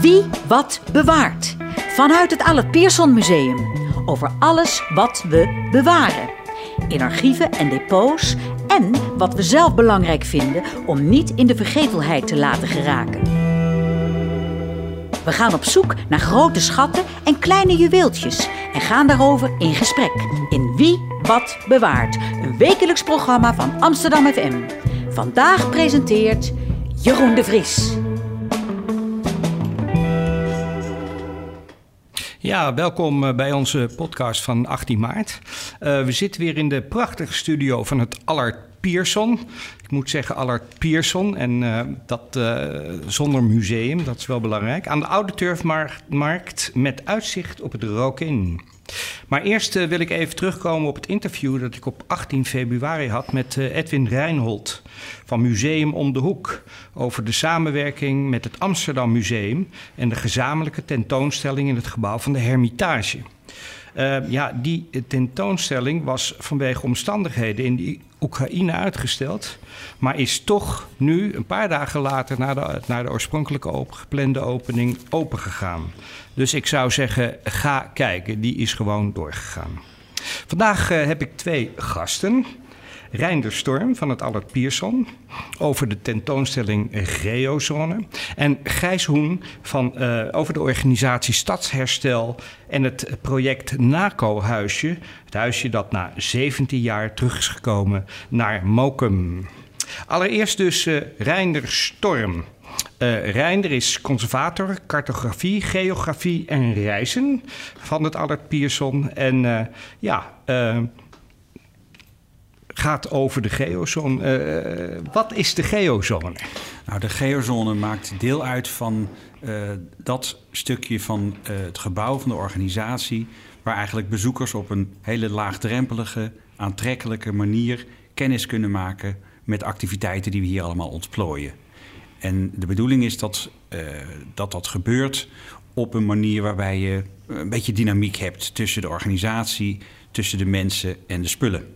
Wie wat bewaart. Vanuit het Allert Pierson Museum. Over alles wat we bewaren. In archieven en depots. En wat we zelf belangrijk vinden om niet in de vergetelheid te laten geraken. We gaan op zoek naar grote schatten en kleine juweeltjes en gaan daarover in gesprek. In Wie Wat Bewaart, een wekelijks programma van Amsterdam FM. Vandaag presenteert Jeroen de Vries. Ja, welkom eh, bij onze podcast van 18 maart. Uh, we zitten weer in de prachtige studio van het Allard Pierson. Ik moet zeggen Allard Pierson en uh, dat zonder museum, dat is wel belangrijk. Aan de Oude Turfmarkt met uitzicht op het Rokin. Maar eerst uh, wil ik even terugkomen op het interview dat ik op 18 februari had met Edwin Reinhold van Museum om de Hoek over de samenwerking met het Amsterdam Museum en de gezamenlijke tentoonstelling in het gebouw van de Hermitage. Uh, ja, die tentoonstelling was vanwege omstandigheden in die Oekraïne uitgesteld, maar is toch nu, een paar dagen later, naar de, naar de oorspronkelijke geplande opening opengegaan. Dus ik zou zeggen, ga kijken, die is gewoon doorgegaan. Vandaag uh, heb ik twee gasten. Reinder Storm van het Allard Pierson over de tentoonstelling Geozone. En Gijs Hoen van, uh, over de organisatie Stadsherstel en het project NACO-huisje. Het huisje dat na 17 jaar terug is gekomen naar Mokum. Allereerst dus uh, Reinder Storm. Uh, Reinder is conservator cartografie, geografie en reizen van het Allard Pierson. En uh, ja, uh, gaat over de geozone. Wat is de geozone? Nou, de geozone maakt deel uit van dat stukje van het gebouw van de organisatie... waar eigenlijk bezoekers op een hele laagdrempelige, aantrekkelijke manier... kennis kunnen maken met activiteiten die we hier allemaal ontplooien. En de bedoeling is dat dat, dat gebeurt op een manier waarbij je een beetje dynamiek hebt... tussen de organisatie, tussen de mensen en de spullen.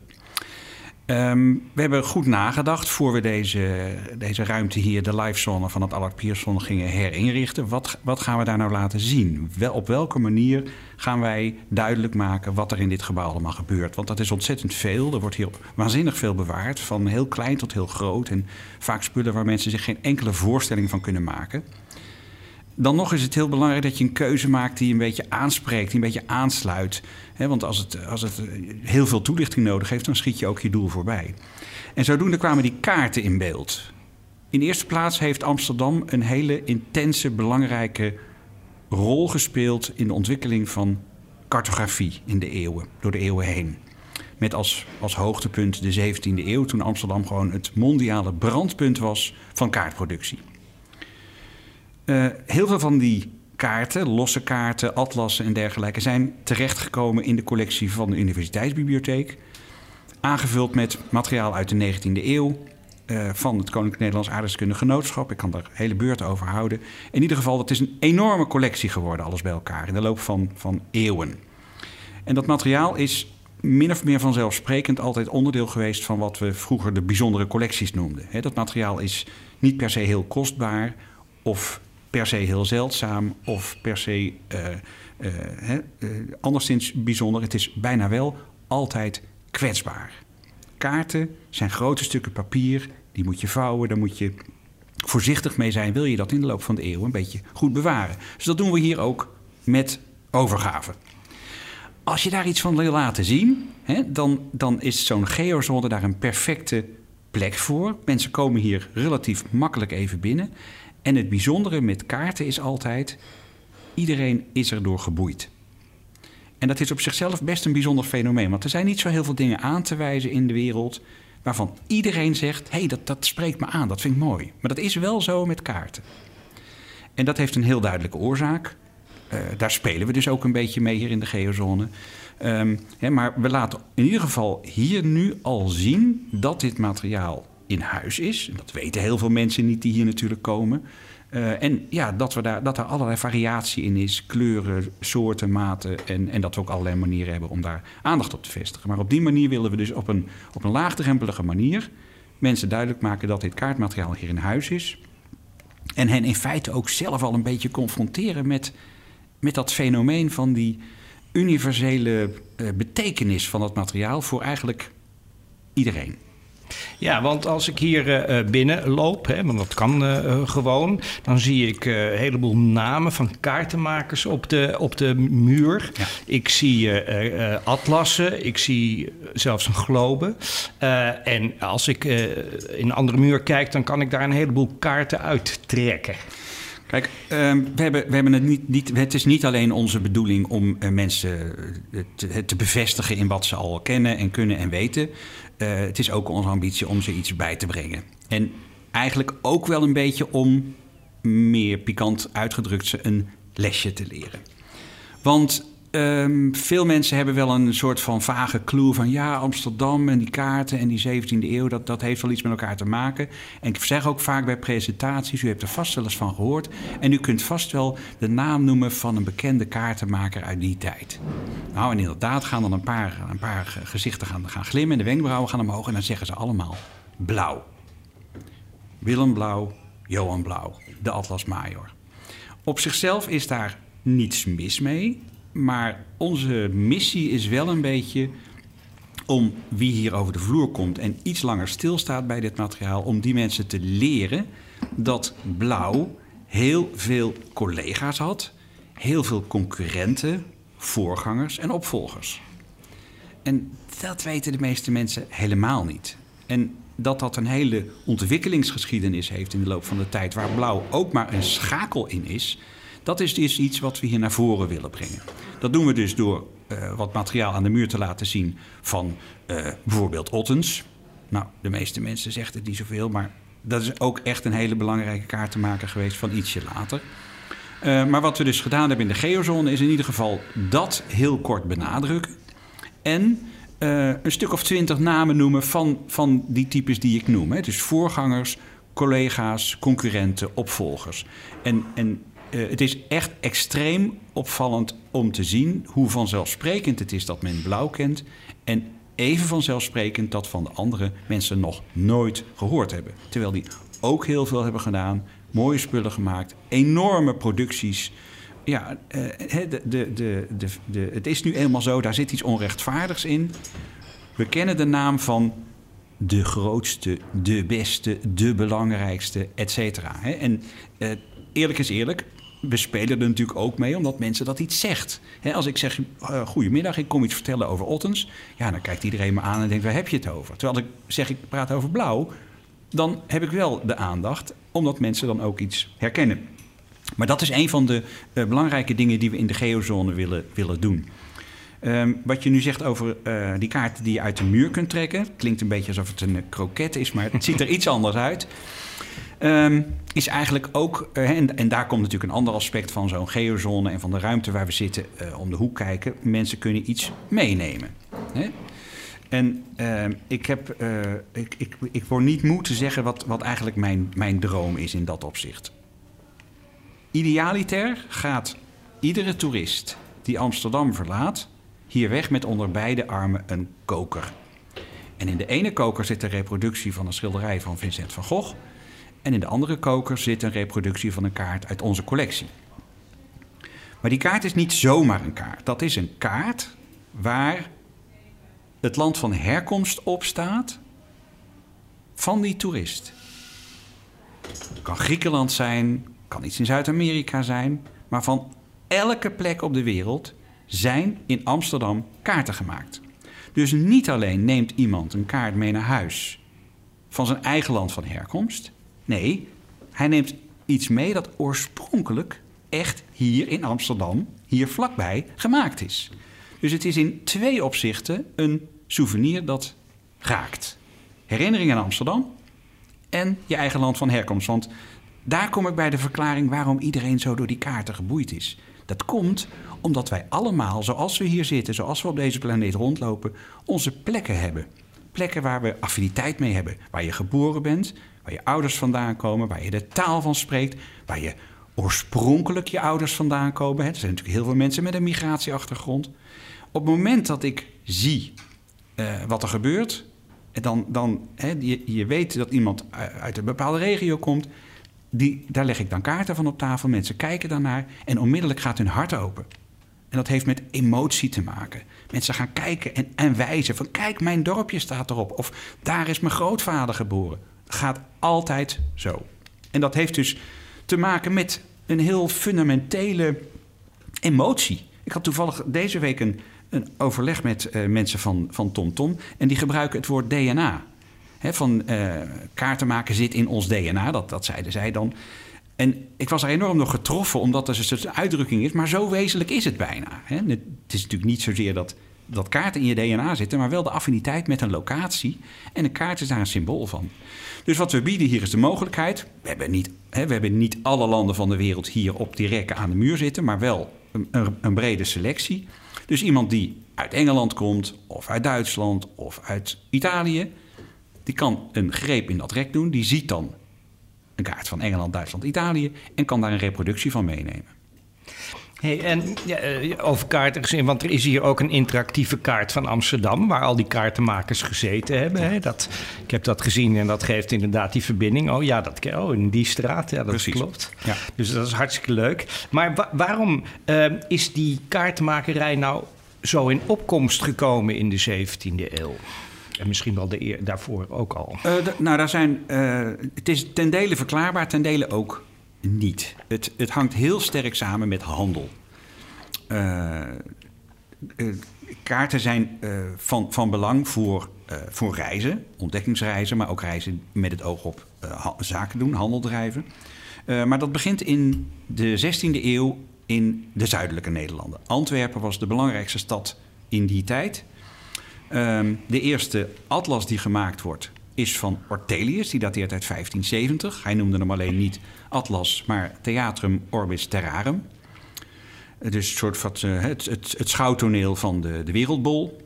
Um, we hebben goed nagedacht voor we deze, deze ruimte hier, de livezone van het Allard Pierson, gingen herinrichten. Wat, wat gaan we daar nou laten zien? Wel, op welke manier gaan wij duidelijk maken wat er in dit gebouw allemaal gebeurt? Want dat is ontzettend veel. Er wordt hier waanzinnig veel bewaard, van heel klein tot heel groot. En vaak spullen waar mensen zich geen enkele voorstelling van kunnen maken. Dan nog is het heel belangrijk dat je een keuze maakt die een beetje aanspreekt, die een beetje aansluit. Want als het, als het heel veel toelichting nodig heeft, dan schiet je ook je doel voorbij. En zodoende kwamen die kaarten in beeld. In eerste plaats heeft Amsterdam een hele intense, belangrijke rol gespeeld in de ontwikkeling van cartografie in de eeuwen, door de eeuwen heen. Met als, als hoogtepunt de 17e eeuw, toen Amsterdam gewoon het mondiale brandpunt was van kaartproductie. Uh, heel veel van die kaarten, losse kaarten, atlassen en dergelijke, zijn terechtgekomen in de collectie van de Universiteitsbibliotheek. Aangevuld met materiaal uit de 19e eeuw. Uh, van het Koninklijk Nederlands Aardrijkskundig Genootschap. Ik kan daar hele beurten over houden. In ieder geval, het is een enorme collectie geworden, alles bij elkaar, in de loop van, van eeuwen. En dat materiaal is min of meer vanzelfsprekend altijd onderdeel geweest van wat we vroeger de bijzondere collecties noemden. Dat materiaal is niet per se heel kostbaar of per se heel zeldzaam of per se uh, anderszins bijzonder. Het is bijna wel altijd kwetsbaar. Kaarten zijn grote stukken papier, die moet je vouwen, daar moet je voorzichtig mee zijn. Wil je dat in de loop van de eeuw een beetje goed bewaren? Dus dat doen we hier ook met overgave. Als je daar iets van wil laten zien, dan, dan is zo'n geozone daar een perfecte plek voor. Mensen komen hier relatief makkelijk even binnen. En het bijzondere met kaarten is altijd, iedereen is erdoor geboeid. En dat is op zichzelf best een bijzonder fenomeen. Want er zijn niet zo heel veel dingen aan te wijzen in de wereld waarvan iedereen zegt: hé, hey, dat, dat spreekt me aan, dat vind ik mooi. Maar dat is wel zo met kaarten. En dat heeft een heel duidelijke oorzaak. Uh, daar spelen we dus ook een beetje mee hier in de geozone. Um, hè, maar we laten in ieder geval hier nu al zien dat dit materiaal in huis is. En dat weten heel veel mensen niet die hier natuurlijk komen. Uh, en ja, dat, we daar, dat er allerlei variatie in is, kleuren, soorten, maten. En, en dat we ook allerlei manieren hebben om daar aandacht op te vestigen. Maar op die manier willen we dus op een, op een laagdrempelige manier mensen duidelijk maken dat dit kaartmateriaal hier in huis is. En hen in feite ook zelf al een beetje confronteren met, met dat fenomeen van die universele uh, betekenis van dat materiaal voor eigenlijk iedereen. Ja, want als ik hier uh, binnen loop, hè, want dat kan uh, gewoon, dan zie ik uh, een heleboel namen van kaartenmakers op de, op de muur. Ja. Ik zie atlassen, ik zie zelfs een globe. en als ik in een andere muur kijk, dan kan ik daar een heleboel kaarten uittrekken. Kijk, uh, we hebben, we hebben het, niet, niet, het is niet alleen onze bedoeling om uh, mensen te, te, bevestigen in wat ze al kennen en kunnen en weten. Uh, het is ook onze ambitie om ze iets bij te brengen. En eigenlijk ook wel een beetje om, meer pikant uitgedrukt, ze een lesje te leren. Want Um, veel mensen hebben wel een soort van vage clue van ja, Amsterdam en die kaarten en die 17e eeuw, dat, dat heeft wel iets met elkaar te maken. En ik zeg ook vaak bij presentaties, u hebt er vast wel eens van gehoord. En u kunt vast wel de naam noemen van een bekende kaartenmaker uit die tijd. Nou, en inderdaad gaan dan een paar, een paar gezichten gaan, gaan glimmen, de wenkbrauwen gaan omhoog en dan zeggen ze allemaal blauw. Willem Blauw, Johan Blauw, de Atlas Major. Op zichzelf is daar niets mis mee. Maar onze missie is wel een beetje om wie hier over de vloer komt en iets langer stilstaat bij dit materiaal, om die mensen te leren dat blauw heel veel collega's had, heel veel concurrenten, voorgangers en opvolgers. En dat weten de meeste mensen helemaal niet. En dat dat een hele ontwikkelingsgeschiedenis heeft in de loop van de tijd, waar blauw ook maar een schakel in is, dat is dus iets wat we hier naar voren willen brengen. Dat doen we dus door uh, wat materiaal aan de muur te laten zien van uh, bijvoorbeeld Ottens. Nou, de meeste mensen zeggen het niet zoveel, maar dat is ook echt een hele belangrijke kaart te maken geweest van ietsje later. Uh, maar wat we dus gedaan hebben in de geozone is in ieder geval dat heel kort benadrukken. En een stuk of twintig namen noemen van, van die types die ik noem. Hè. Dus voorgangers, collega's, concurrenten, opvolgers. En, en uh, het is echt extreem opvallend om te zien hoe vanzelfsprekend het is dat men blauw kent. En even vanzelfsprekend dat van de andere mensen nog nooit gehoord hebben. Terwijl die ook heel veel hebben gedaan, mooie spullen gemaakt, enorme producties. Ja, uh, de, de, de, de, het is nu eenmaal zo, daar zit iets onrechtvaardigs in. We kennen de naam van de grootste, de beste, de belangrijkste, et. En uh, eerlijk is eerlijk, we spelen er natuurlijk ook mee omdat mensen dat iets zegt. als ik zeg, uh, goedemiddag, ik kom iets vertellen over Ottens. Ja, dan kijkt iedereen me aan en denkt, waar heb je het over? Terwijl ik zeg, ik praat over blauw. Dan heb ik wel de aandacht, omdat mensen dan ook iets herkennen. Maar dat is een van de uh, belangrijke dingen die we in de geozone willen, willen doen. Um, wat je nu zegt over uh, die kaarten die je uit de muur kunt trekken. Klinkt een beetje alsof het een kroket is, maar het ziet er iets anders uit. Um, is eigenlijk ook, uh, en, daar komt natuurlijk een ander aspect van zo'n geozone en van de ruimte waar we zitten uh, om de hoek kijken. Mensen kunnen iets meenemen. Hè? En uh, ik, heb, ik, ik, ik word niet moe te zeggen wat, wat eigenlijk mijn, mijn droom is in dat opzicht. Idealiter gaat iedere toerist die Amsterdam verlaat, hier weg met onder beide armen een koker. En in de ene koker zit een reproductie van een schilderij van Vincent van Gogh. En in de andere koker zit een reproductie van een kaart uit onze collectie. Maar die kaart is niet zomaar een kaart. Dat is een kaart waar het land van herkomst op staat van die toerist. Het kan Griekenland zijn, kan iets in Zuid-Amerika zijn, maar van elke plek op de wereld zijn in Amsterdam kaarten gemaakt. Dus niet alleen neemt iemand een kaart mee naar huis van zijn eigen land van herkomst, Nee, hij neemt iets mee dat oorspronkelijk echt hier in Amsterdam, hier vlakbij, gemaakt is. Dus het is in twee opzichten een souvenir dat raakt. Herinnering aan Amsterdam en je eigen land van herkomst. Want daar kom ik bij de verklaring waarom iedereen zo door die kaarten geboeid is. Dat komt omdat wij allemaal, zoals we hier zitten, zoals we op deze planeet rondlopen, onze plekken hebben. Plekken waar we affiniteit mee hebben. Waar je geboren bent, waar je ouders vandaan komen, waar je de taal van spreekt, waar je oorspronkelijk je ouders vandaan komen. Er zijn natuurlijk heel veel mensen met een migratieachtergrond. Op het moment dat ik zie uh, wat er gebeurt, dan, dan hè, je, je weet dat iemand uit een bepaalde regio komt, die, daar leg ik dan kaarten van op tafel. Mensen kijken daarnaar en onmiddellijk gaat hun hart open. En dat heeft met emotie te maken. Mensen gaan kijken en, en wijzen van kijk, mijn dorpje staat erop. Of daar is mijn grootvader geboren. Gaat altijd zo. En dat heeft dus te maken met een heel fundamentele emotie. Ik had toevallig deze week een, een overleg met uh, mensen van, van TomTom. En die gebruiken het woord DNA. He, van uh, kaarten maken zit in ons DNA, dat, dat zeiden zij dan. En ik was er enorm nog getroffen, omdat er dus een uitdrukking is. Maar zo wezenlijk is het bijna. Het is natuurlijk niet zozeer dat, dat kaarten in je DNA zitten, maar wel de affiniteit met een locatie. En een kaart is daar een symbool van. Dus wat we bieden hier is de mogelijkheid. We hebben niet, hè, we hebben niet alle landen van de wereld hier op die rekken aan de muur zitten, maar wel een, een, een brede selectie. Dus iemand die uit Engeland komt, of uit Duitsland, of uit Italië, die kan een greep in dat rek doen. Die ziet dan een kaart van Engeland, Duitsland, Italië en kan daar een reproductie van meenemen. Hey, en ja, eh, over kaarten gezien, want er is hier ook een interactieve kaart van Amsterdam, waar al die kaartenmakers gezeten hebben. Hè? Dat, ik heb dat gezien en dat geeft inderdaad die verbinding. Oh ja, dat, oh, in die straat, ja, dat Precies. klopt. Ja. Dus dat is hartstikke leuk. Maar waarom uh, is die kaartenmakerij nou zo in opkomst gekomen in de 17e eeuw? En misschien wel de eer, daarvoor ook al. Uh, nou, daar zijn, uh, het is ten dele verklaarbaar, ten dele ook niet. Het, het hangt heel sterk samen met handel. Uh, kaarten zijn van, van belang voor, voor reizen, ontdekkingsreizen, maar ook reizen met het oog op zaken doen, handel drijven. maar dat begint in de 16e eeuw in de zuidelijke Nederlanden. Antwerpen was de belangrijkste stad in die tijd. Um, de eerste atlas die gemaakt wordt is van Ortelius, die dateert uit 1570. Hij noemde hem alleen niet atlas, maar Theatrum Orbis Terrarum. Dus een soort van uh, het, het, het schouwtoneel van de, de wereldbol.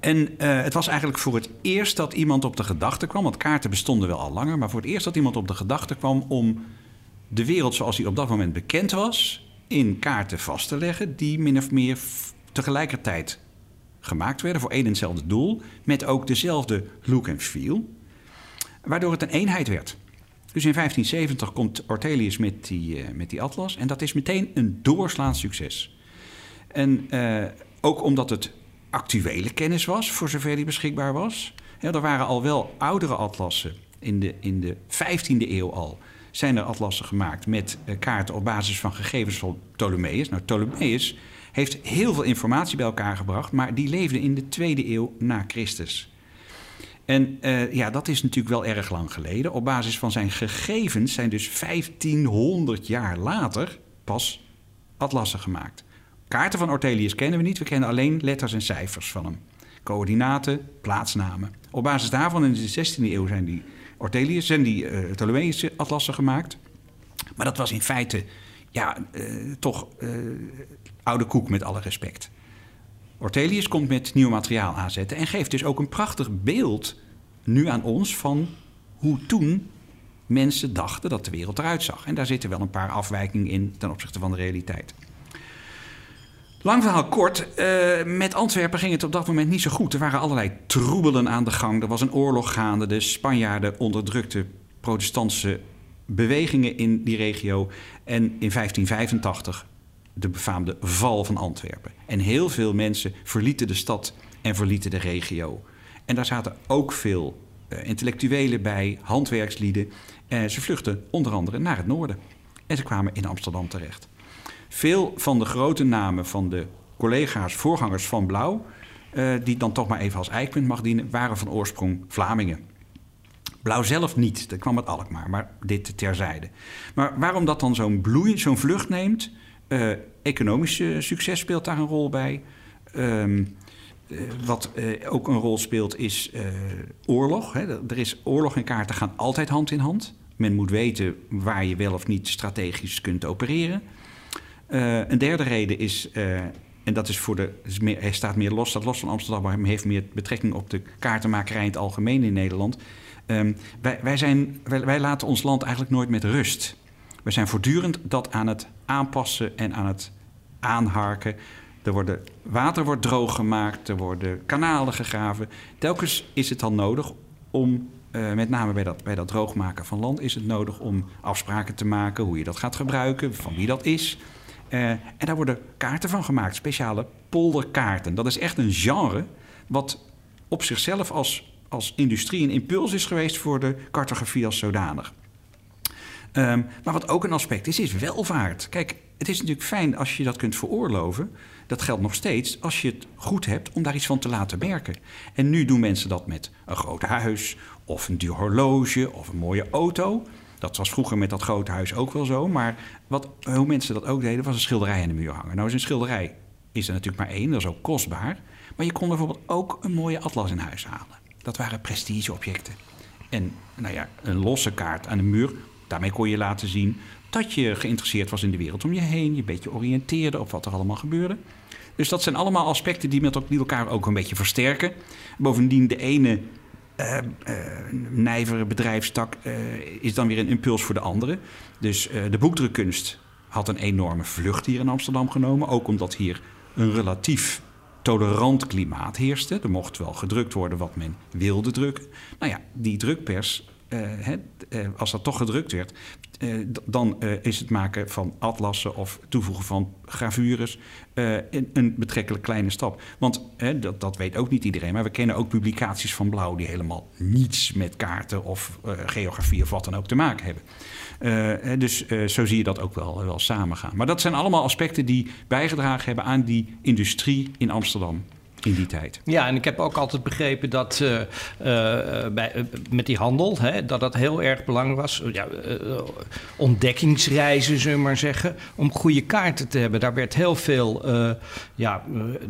En uh, het was eigenlijk voor het eerst dat iemand op de gedachte kwam, want kaarten bestonden wel al langer, maar voor het eerst dat iemand op de gedachte kwam om de wereld zoals die op dat moment bekend was, in kaarten vast te leggen, die min of meer tegelijkertijd gemaakt werden voor één en hetzelfde doel, met ook dezelfde look en feel, waardoor het een eenheid werd. Dus in 1570 komt Ortelius met die, uh, met die atlas en dat is meteen een doorslaand succes. En uh, ook omdat het actuele kennis was, voor zover die beschikbaar was. Er waren al wel oudere atlassen in de, in de 15e eeuw al. Zijn er atlassen gemaakt met uh, kaarten op basis van gegevens van Ptolemeus. Nou, Ptolemeus heeft heel veel informatie bij elkaar gebracht, maar die leefde in de tweede eeuw na Christus. En uh, ja, dat is natuurlijk wel erg lang geleden. Op basis van zijn gegevens zijn dus 1500 jaar later pas atlassen gemaakt. Kaarten van Ortelius kennen we niet, we kennen alleen letters en cijfers van hem. Coördinaten, plaatsnamen. Op basis daarvan in de 16e eeuw zijn die Ortelius en die uh, Ptolemeïsche atlassen gemaakt. Maar dat was in feite ja, uh, toch oude koek met alle respect. Ortelius komt met nieuw materiaal aanzetten en geeft dus ook een prachtig beeld nu aan ons van hoe toen mensen dachten dat de wereld eruit zag. En daar zitten wel een paar afwijkingen in ten opzichte van de realiteit. Lang verhaal kort, uh, met Antwerpen ging het op dat moment niet zo goed. Er waren allerlei troebelen aan de gang. Er was een oorlog gaande. De Spanjaarden onderdrukten protestantse bewegingen in die regio. En in 1585 de befaamde val van Antwerpen. En heel veel mensen verlieten de stad en verlieten de regio. En daar zaten ook veel uh, intellectuelen bij, handwerkslieden. En ze vluchtten onder andere naar het noorden. En ze kwamen in Amsterdam terecht. Veel van de grote namen van de collega's, voorgangers van Blauw, uh, die dan toch maar even als eikpunt mag dienen, waren van oorsprong Vlamingen. Blauw zelf niet, dat kwam uit Alkmaar, maar dit terzijde. Maar waarom dat dan zo'n bloei, zo'n vlucht neemt, economische succes speelt daar een rol bij. Um, uh, wat uh, ook een rol speelt is oorlog. Hè. Er is oorlog en kaarten gaan altijd hand in hand. Men moet weten waar je wel of niet strategisch kunt opereren. een derde reden is, en dat is voor de. Hij staat meer los, staat los van Amsterdam, maar heeft meer betrekking op de kaartenmakerij in het algemeen in Nederland. Um, wij, wij, zijn, wij laten ons land eigenlijk nooit met rust. We zijn voortdurend dat aan het aanpassen en aan het aanharken. Er worden, water wordt droog gemaakt, er worden kanalen gegraven. Telkens is het dan nodig om eh, met name bij dat, bij dat droogmaken van land is het nodig om afspraken te maken hoe je dat gaat gebruiken, van wie dat is. Eh, en daar worden kaarten van gemaakt, speciale polderkaarten. Dat is echt een genre wat op zichzelf als, als industrie een impuls is geweest voor de cartografie als zodanig. Ehm, maar wat ook een aspect is, is welvaart. Kijk, het is natuurlijk fijn als je dat kunt veroorloven. Dat geldt nog steeds als je het goed hebt om daar iets van te laten merken. En nu doen mensen dat met een groot huis, of een duur horloge, of een mooie auto. Dat was vroeger met dat grote huis ook wel zo. Maar wat, hoe mensen dat ook deden, was een schilderij aan de muur hangen. Nou een schilderij is er natuurlijk maar één, dat is ook kostbaar. Maar je kon bijvoorbeeld ook een mooie atlas in huis halen. Dat waren prestigeobjecten. En nou ja, een losse kaart aan de muur, daarmee kon je laten zien dat je geïnteresseerd was in de wereld om je heen. Je een beetje oriënteerde op wat er allemaal gebeurde. Dus dat zijn allemaal aspecten die, met elkaar ook een beetje versterken. Bovendien, de ene uh, nijvere bedrijfstak uh, is dan weer een impuls voor de andere. Dus de boekdrukkunst had een enorme vlucht hier in Amsterdam genomen. Ook omdat hier een relatief tolerant klimaat heerste. Er mocht wel gedrukt worden wat men wilde drukken. Nou ja, die drukpers, als dat toch gedrukt werd, eh, dan is het maken van atlassen of toevoegen van gravures een, een, betrekkelijk kleine stap. Want dat, dat, weet ook niet iedereen, maar we kennen ook publicaties van Blauw die helemaal niets met kaarten of geografie of wat dan ook te maken hebben. dus zo zie je dat ook wel, wel samengaan. Maar dat zijn allemaal aspecten die bijgedragen hebben aan die industrie in Amsterdam in die tijd. Ja, en ik heb ook altijd begrepen dat uh, uh, bij, uh, met die handel, hè, dat dat heel erg belangrijk was. Ja, ontdekkingsreizen, zullen we maar zeggen, om goede kaarten te hebben. Daar werd heel veel, ja,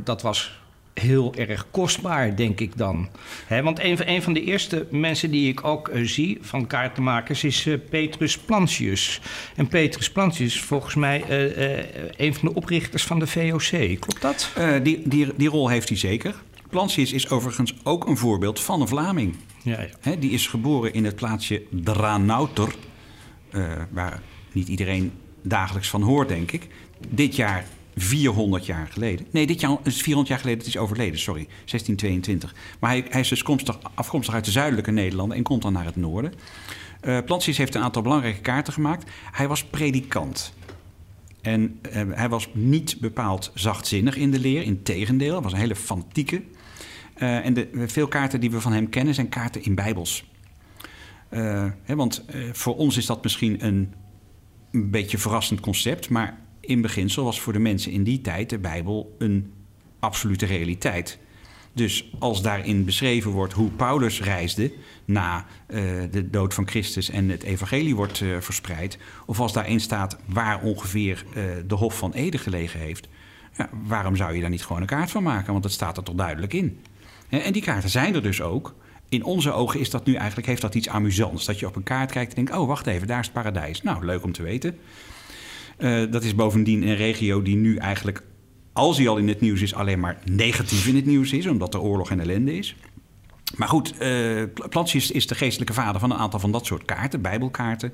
dat was heel erg kostbaar, denk ik dan. want een, een, van de eerste mensen die ik ook uh, zie van kaartenmakers is uh, Petrus Plantius. En Petrus Plantius is volgens mij uh, een van de oprichters van de VOC. Klopt dat? die, die, die rol heeft hij zeker. Plantius is overigens ook een voorbeeld van een Vlaming. Ja, ja. die is geboren in het plaatsje Dranouter, waar niet iedereen dagelijks van hoort, denk ik. Dit jaar 400 jaar geleden. Nee, dit jaar is 400 jaar geleden, het is overleden, sorry. 1622. Maar hij, hij is dus komstig, afkomstig uit de zuidelijke Nederlanden en komt dan naar het noorden. Uh, Plantius heeft een aantal belangrijke kaarten gemaakt. Hij was predikant. En uh, hij was niet bepaald zachtzinnig in de leer, in tegendeel. Hij was een hele fantieke. Uh, en de, veel kaarten die we van hem kennen zijn kaarten in bijbels. Hè, want voor ons is dat misschien een, een beetje verrassend concept, maar in beginsel was voor de mensen in die tijd de Bijbel een absolute realiteit. Dus als daarin beschreven wordt hoe Paulus reisde na uh, de dood van Christus en het evangelie wordt uh, verspreid, of als daarin staat waar ongeveer uh, de Hof van Ede gelegen heeft, ja, waarom zou je daar niet gewoon een kaart van maken? Want dat staat er toch duidelijk in. En die kaarten zijn er dus ook. In onze ogen is dat nu eigenlijk, heeft dat iets amusants. Dat je op een kaart kijkt en denkt, oh wacht even, daar is het paradijs. Nou, leuk om te weten. Uh, dat is bovendien een regio die nu eigenlijk, als hij al in het nieuws is, alleen maar negatief in het nieuws is, omdat er oorlog en ellende is. Maar goed, uh, is de geestelijke vader van een aantal van dat soort kaarten, bijbelkaarten.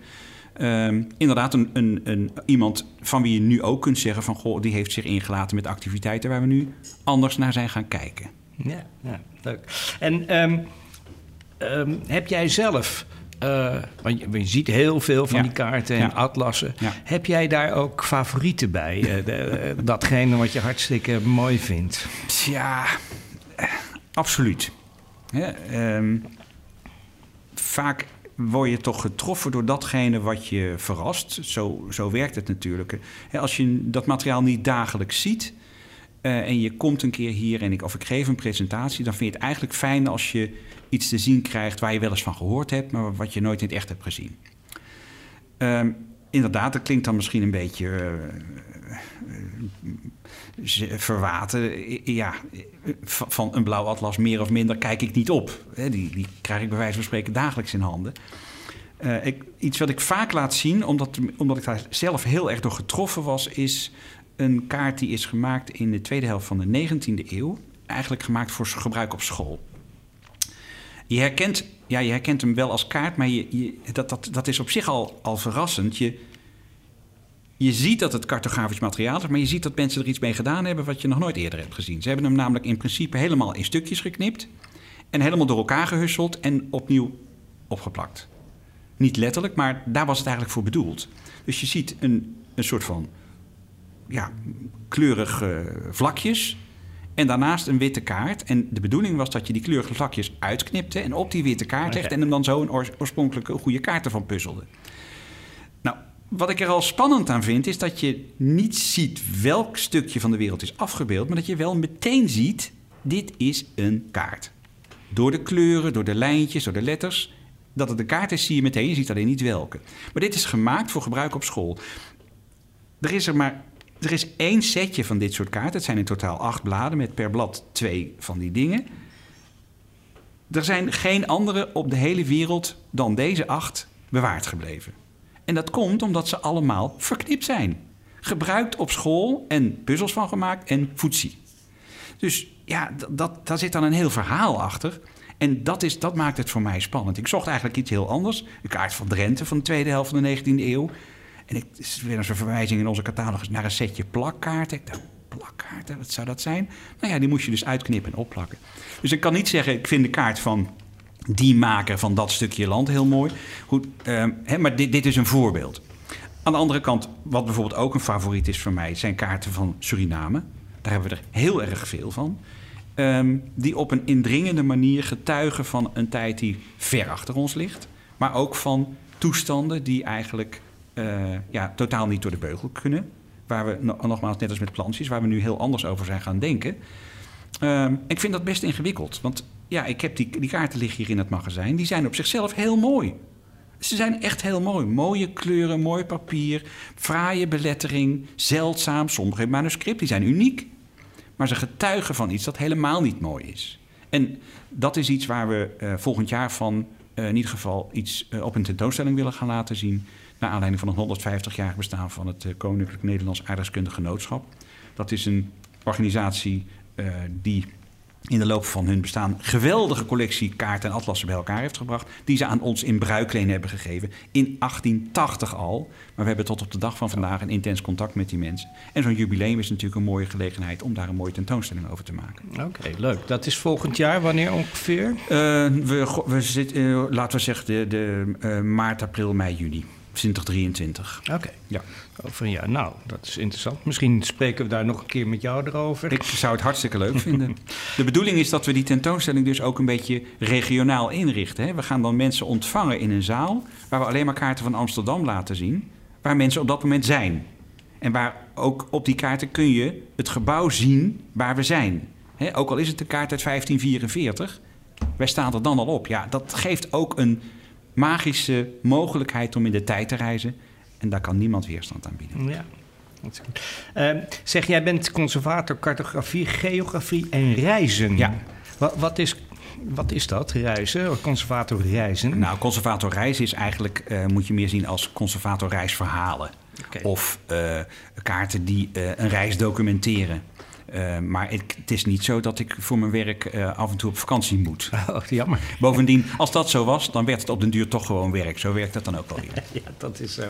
Uh, inderdaad, een, een, een, iemand van wie je nu ook kunt zeggen van... goh, die heeft zich ingelaten met activiteiten waar we nu anders naar zijn gaan kijken. Ja, ja leuk. En um, um, heb jij zelf uh, want je, je, ziet heel veel van die kaarten en atlassen. Heb jij daar ook favorieten bij? Uh, de, eh, datgene wat je hartstikke mooi vindt? Ja, absoluut. um, vaak word je toch getroffen door datgene wat je verrast. Zo, zo werkt het natuurlijk. Als je dat materiaal niet dagelijks ziet... Uh, en je komt een keer hier en ik, of ik geef een presentatie... dan vind je het eigenlijk fijn als je iets te zien krijgt waar je wel eens van gehoord hebt, maar wat je nooit in het echt hebt gezien. Um, inderdaad, dat klinkt dan misschien een beetje uh, verwaten. Ja, van een blauw atlas meer of minder kijk ik niet op. Die, die krijg ik bij wijze van spreken dagelijks in handen. Ik, iets wat ik vaak laat zien, omdat, omdat ik daar zelf heel erg door getroffen was, is een kaart die is gemaakt in de tweede helft van de 19e eeuw. Eigenlijk gemaakt voor gebruik op school. Je herkent, ja, je herkent hem wel als kaart, maar je, dat, dat, dat is op zich al, al verrassend. Je, je ziet dat het cartografisch materiaal is, maar je ziet dat mensen er iets mee gedaan hebben wat je nog nooit eerder hebt gezien. Ze hebben hem namelijk in principe helemaal in stukjes geknipt en helemaal door elkaar gehusseld en opnieuw opgeplakt. Niet letterlijk, maar daar was het eigenlijk voor bedoeld. Dus je ziet een, een soort van ja, kleurige vlakjes en daarnaast een witte kaart. En de bedoeling was dat je die kleurige vlakjes uitknipte en op die witte kaart legt en hem dan zo een oorspronkelijke goede kaart ervan puzzelde. Nou, wat ik er al spannend aan vind, is dat je niet ziet welk stukje van de wereld is afgebeeld, maar dat je wel meteen ziet: dit is een kaart. Door de kleuren, door de lijntjes, door de letters. Dat het een kaart is, zie je meteen, je ziet alleen niet welke. Maar dit is gemaakt voor gebruik op school. Er is er maar er is één setje van dit soort kaarten. Het zijn in totaal acht bladen met per blad twee van die dingen. Er zijn geen andere op de hele wereld dan deze acht bewaard gebleven. En dat komt omdat ze allemaal verknipt zijn. Gebruikt op school en puzzels van gemaakt en voetzie. Dus ja, dat, daar zit dan een heel verhaal achter. En dat, is, dat maakt het voor mij spannend. Ik zocht eigenlijk iets heel anders. Een kaart van Drenthe van de tweede helft van de 19e eeuw. En ik is weer een verwijzing in onze catalogus naar een setje plakkaarten. Plakkaarten, wat zou dat zijn? Nou ja, die moest je dus uitknippen en opplakken. Dus ik kan niet zeggen, ik vind de kaart van die maker van dat stukje land heel mooi. Goed, ehm, maar dit, dit is een voorbeeld. Aan de andere kant, wat bijvoorbeeld ook een favoriet is voor mij, zijn kaarten van Suriname. Daar hebben we er heel erg veel van. Ehm, die op een indringende manier getuigen van een tijd die ver achter ons ligt. Maar ook van toestanden die eigenlijk uh, ja, totaal niet door de beugel kunnen. Waar we, nogmaals, net als met plantjes, waar we nu heel anders over zijn gaan denken. Uh, ik vind dat best ingewikkeld. Want ja, ik heb die, die kaarten liggen hier in het magazijn. Die zijn op zichzelf heel mooi. Ze zijn echt heel mooi. Mooie kleuren, mooi papier, fraaie belettering, zeldzaam. Sommige manuscript, die zijn uniek. Maar ze getuigen van iets dat helemaal niet mooi is. En dat is iets waar we uh, volgend jaar van uh, in ieder geval iets op een tentoonstelling willen gaan laten zien. Naar aanleiding van het 150-jarig bestaan van het eh, Koninklijk Nederlands Aardrijkskundig Genootschap. Dat is een organisatie uh, die in de loop van hun bestaan geweldige collectie kaarten en atlassen bij elkaar heeft gebracht. Die ze aan ons in bruikleen hebben gegeven. In 1880 al. Maar we hebben tot op de dag van vandaag een intens contact met die mensen. En zo'n jubileum is natuurlijk een mooie gelegenheid om daar een mooie tentoonstelling over te maken. Oké, leuk. Dat is volgend jaar. Wanneer ongeveer? Uh, we, we zitten, uh, laten we zeggen, de, de uh, maart, april, mei, juni. 2023. Oké. Ja. Over een jaar. Nou, dat is interessant. Misschien spreken we daar nog een keer met jou erover. Ik zou het hartstikke leuk vinden. De bedoeling is dat we die tentoonstelling dus ook een beetje regionaal inrichten. Hè? We gaan dan mensen ontvangen in een zaal waar we alleen maar kaarten van Amsterdam laten zien. Waar mensen op dat moment zijn. En waar ook op die kaarten kun je het gebouw zien waar we zijn. Hè? Ook al is het een kaart uit 1544, wij staan er dan al op. Ja, dat geeft ook een magische mogelijkheid om in de tijd te reizen. En daar kan niemand weerstand aan bieden. Ja. Uh, zeg, jij bent conservator cartografie, geografie en reizen. Ja. Wat, wat, is, wat is dat, reizen? Conservator reizen? Nou, conservator reizen is eigenlijk, uh, moet je meer zien als conservator reisverhalen. Okay. Of uh, kaarten die een reis documenteren. Uh, maar het, het, is niet zo dat ik voor mijn werk uh, af en toe op vakantie moet. Oh, jammer. Bovendien, als dat zo was, dan werd het op den duur toch gewoon werk. Zo werkt dat dan ook wel weer. ja, dat is zo.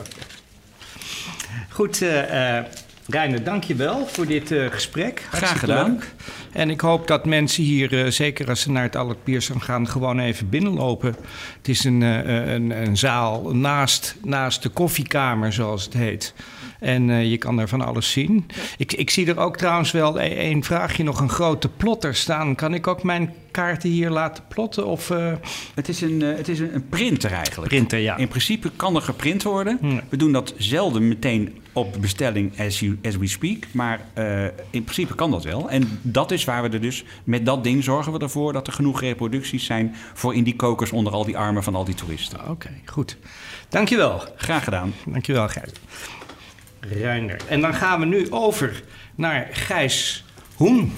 Goed, uh, Reiner, dank je wel voor dit gesprek. Graag gedaan. Leuk. En ik hoop dat mensen hier, zeker als ze naar het Albert Pierson gaan, gewoon even binnenlopen. Het is een, een, een zaal naast, naast de koffiekamer, zoals het heet. En uh, je kan er van alles zien. Ik, ik zie er ook trouwens wel één vraagje nog een grote plotter staan. Kan ik ook mijn kaarten hier laten plotten? Of, uh... het, is een, uh, het is een printer eigenlijk. Printer, ja. In principe kan er geprint worden. We doen dat zelden meteen op bestelling as, you, as we speak. Maar in principe kan dat wel. En dat is waar we er dus... Met dat ding zorgen we ervoor dat er genoeg reproducties zijn... voor in die kokers onder al die armen van al die toeristen. Oké, okay, goed. Dankjewel. Graag gedaan. Dankjewel, Gijs. Reiner. En dan gaan we nu over naar Gijs Hoen.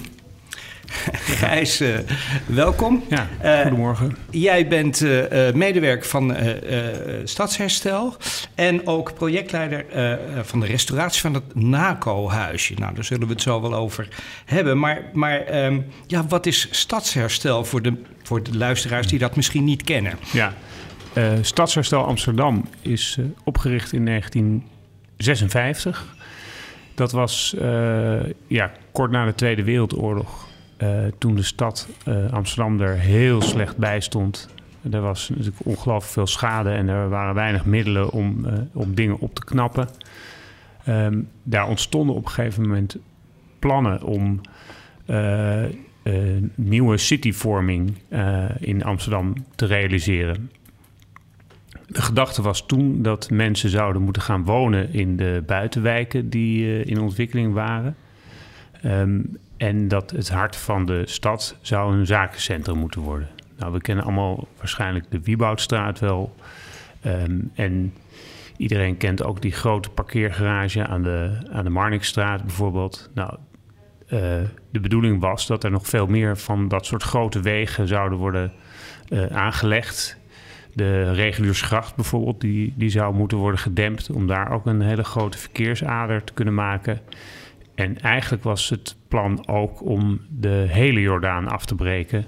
Gijs, uh, welkom. Ja, goedemorgen. Uh, jij bent uh, medewerker van Stadsherstel en ook projectleider van de restauratie van het NACO-huisje. Nou, daar zullen we het zo wel over hebben. Maar, maar um, ja, wat is Stadsherstel voor de, voor de luisteraars die dat misschien niet kennen? Ja, Stadsherstel Amsterdam is opgericht in 19... 56. Dat was uh, ja, kort na de Tweede Wereldoorlog. Uh, toen de stad uh, Amsterdam er heel slecht bij stond. Er was natuurlijk ongelooflijk veel schade en er waren weinig middelen om, om dingen op te knappen. Ehm, daar ontstonden op een gegeven moment plannen om nieuwe cityvorming in Amsterdam te realiseren. De gedachte was toen dat mensen zouden moeten gaan wonen in de buitenwijken die in ontwikkeling waren. Ehm, en dat het hart van de stad zou een zakencentrum moeten worden. Nou, we kennen allemaal waarschijnlijk de Wieboudstraat wel. Ehm, en iedereen kent ook die grote parkeergarage aan de, aan de Marnixstraat bijvoorbeeld. Nou, uh, de bedoeling was dat er nog veel meer van dat soort grote wegen zouden worden uh, aangelegd. De reguliersgracht bijvoorbeeld, die, die zou moeten worden gedempt om daar ook een hele grote verkeersader te kunnen maken. En eigenlijk was het plan ook om de hele Jordaan af te breken,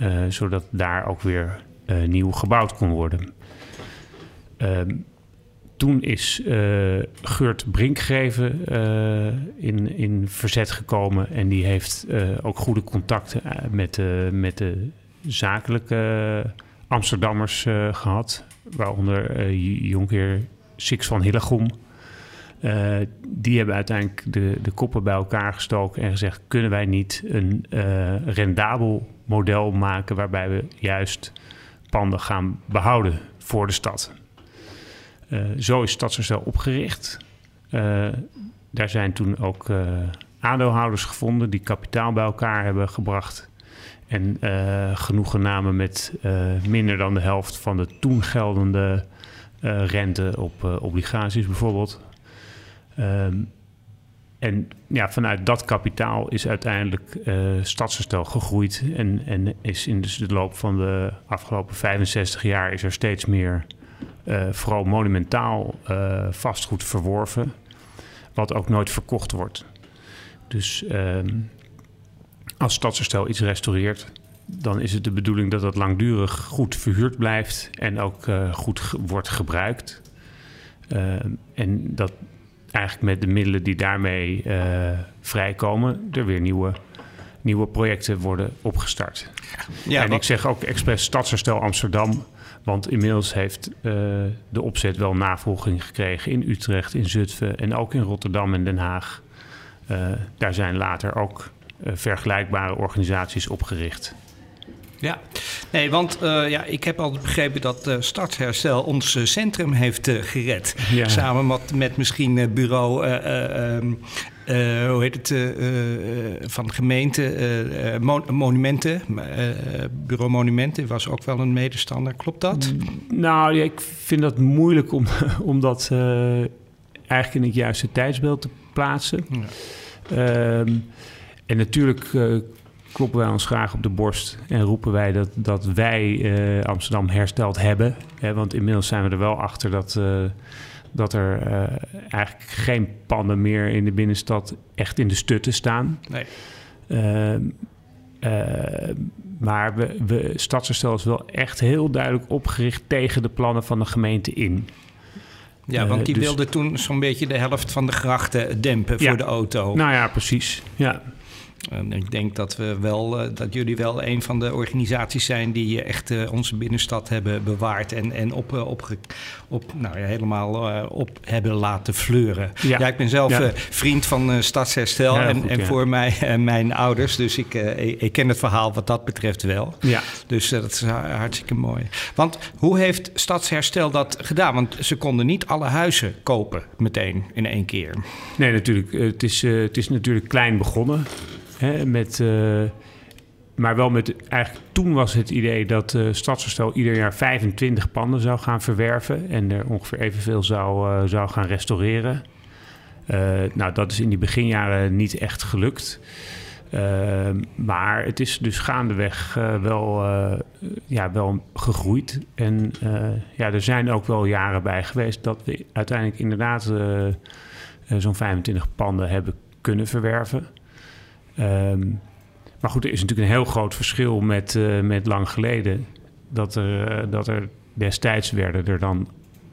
uh, zodat daar ook weer uh, nieuw gebouwd kon worden. Uh, toen is Geurt Brinkgeven in, in verzet gekomen en die heeft ook goede contacten met, met de zakelijke Amsterdammers gehad, waaronder Jonkheer Six van Hillegom. Uh, die hebben uiteindelijk de, de koppen bij elkaar gestoken en gezegd: kunnen wij niet een uh, rendabel model maken waarbij we juist panden gaan behouden voor de stad? Uh, zo is Stadsherstel opgericht. daar zijn toen ook aandeelhouders gevonden die kapitaal bij elkaar hebben gebracht. En genoegen namen met minder dan de helft van de toen geldende rente op obligaties bijvoorbeeld. Um, en ja, vanuit dat kapitaal is uiteindelijk uh, Stadsherstel gegroeid. En, en is in dus de loop van de afgelopen 65 jaar is er steeds meer uh, vooral monumentaal vastgoed verworven. Wat ook nooit verkocht wordt. Dus um, als Stadsherstel iets restaureert, dan is het de bedoeling dat dat langdurig goed verhuurd blijft en ook goed ge wordt gebruikt. Ehm, en dat eigenlijk met de middelen die daarmee uh, vrijkomen, er weer nieuwe, nieuwe projecten worden opgestart. Ja, en wat... ik zeg ook expres Stadsherstel Amsterdam. Want inmiddels heeft de opzet wel navolging gekregen in Utrecht, in Zutphen en ook in Rotterdam en Den Haag. Daar zijn later ook vergelijkbare organisaties opgericht. Ja, nee, want uh, ja, ik heb altijd begrepen dat uh, Startherstel ons uh, centrum heeft gered. Ja. Samen met, met misschien bureau, ehm, hoe heet het, van gemeente, mon monumenten. bureau Monumenten was ook wel een medestander, klopt dat? Nou, ja, ik vind dat moeilijk om, om dat eigenlijk in het juiste tijdsbeeld te plaatsen. Ja. Ehm, en natuurlijk kloppen wij ons graag op de borst en roepen wij dat, dat wij uh, Amsterdam hersteld hebben. Hè, want inmiddels zijn we er wel achter dat, uh, dat er eigenlijk geen panden meer in de binnenstad echt in de stutten staan. Nee. Ehm, maar we, we, Stadsherstel is wel echt heel duidelijk opgericht tegen de plannen van de gemeente in. Ja, want die dus, wilde toen zo'n beetje de helft van de grachten dempen ja, voor de auto. Nou ja, precies. Ja. En ik denk dat, we wel, uh, dat jullie wel een van de organisaties zijn die echt uh, onze binnenstad hebben bewaard en, en op, uh, op, nou ja, helemaal op hebben laten fleuren. Ja, ja ik ben zelf ja. vriend van Stadsherstel ja, en, goed, en voor mij mijn ouders. Dus ik, ik, ik, ken het verhaal wat dat betreft wel. Ja. Dus dat is hartstikke mooi. Want hoe heeft Stadsherstel dat gedaan? Want ze konden niet alle huizen kopen meteen in één keer. Nee, natuurlijk. Het is, het is natuurlijk klein begonnen. Hè, met, maar wel met, eigenlijk toen was het idee dat uh, Stadsherstel ieder jaar 25 panden zou gaan verwerven en er ongeveer evenveel zou, uh, zou gaan restaureren. nou, dat is in die beginjaren niet echt gelukt. maar het is dus gaandeweg wel, ja, wel gegroeid. En ja, er zijn ook wel jaren bij geweest dat we uiteindelijk inderdaad zo'n 25 panden hebben kunnen verwerven. Um, maar goed, er is natuurlijk een heel groot verschil met, uh, met lang geleden. Dat er, uh, dat er destijds werden er dan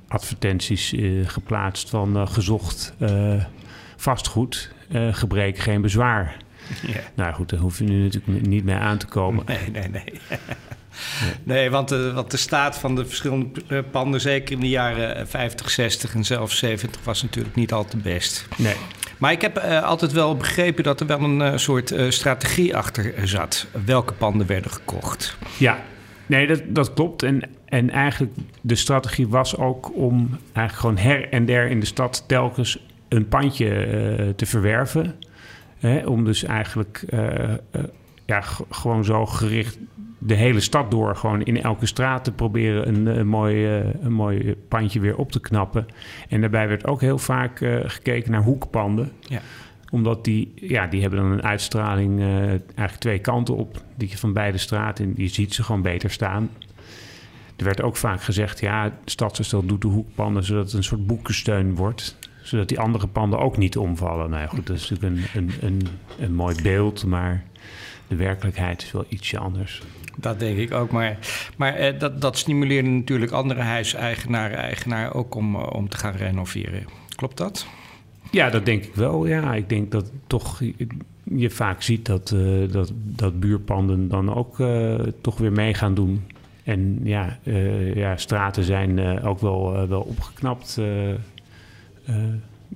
advertenties uh, geplaatst van gezocht vastgoed, gebrek geen bezwaar. Ja. Nou goed, daar hoef je nu natuurlijk niet mee aan te komen. Nee, nee, nee. Nee, want, de, want de staat van de verschillende panden, zeker in de jaren 50, 60 en zelfs 70, was natuurlijk niet al te best. Nee. Maar ik heb uh, altijd wel begrepen dat er wel een uh, soort uh, strategie achter zat. Welke panden werden gekocht. Ja, nee, dat, dat klopt. En, en eigenlijk de strategie was ook om eigenlijk gewoon her en der in de stad telkens een pandje te verwerven. Hè, om dus eigenlijk ja, gewoon zo gericht de hele stad door, gewoon in elke straat te proberen een, een, mooi, een mooi pandje weer op te knappen. En daarbij werd ook heel vaak uh, gekeken naar hoekpanden. Ja. Omdat die, ja, die hebben dan een uitstraling uh, eigenlijk twee kanten op, die je van beide straten, en je ziet ze gewoon beter staan. Er werd ook vaak gezegd, ja, Stadsherstel doet de hoekpanden zodat het een soort boekensteun wordt zodat die andere panden ook niet omvallen. Nou ja, goed, dat is natuurlijk een, een, een, een mooi beeld, maar de werkelijkheid is wel ietsje anders. Dat denk ik ook. Maar, maar eh, dat, dat stimuleerde natuurlijk andere huiseigenaren eigenaar ook om, uh, om te gaan renoveren. Klopt dat? Ja, dat denk ik wel. Ja, ik denk dat toch je, vaak ziet dat, uh, dat, dat buurpanden dan ook toch weer mee gaan doen. En ja, ja straten zijn ook wel, wel opgeknapt.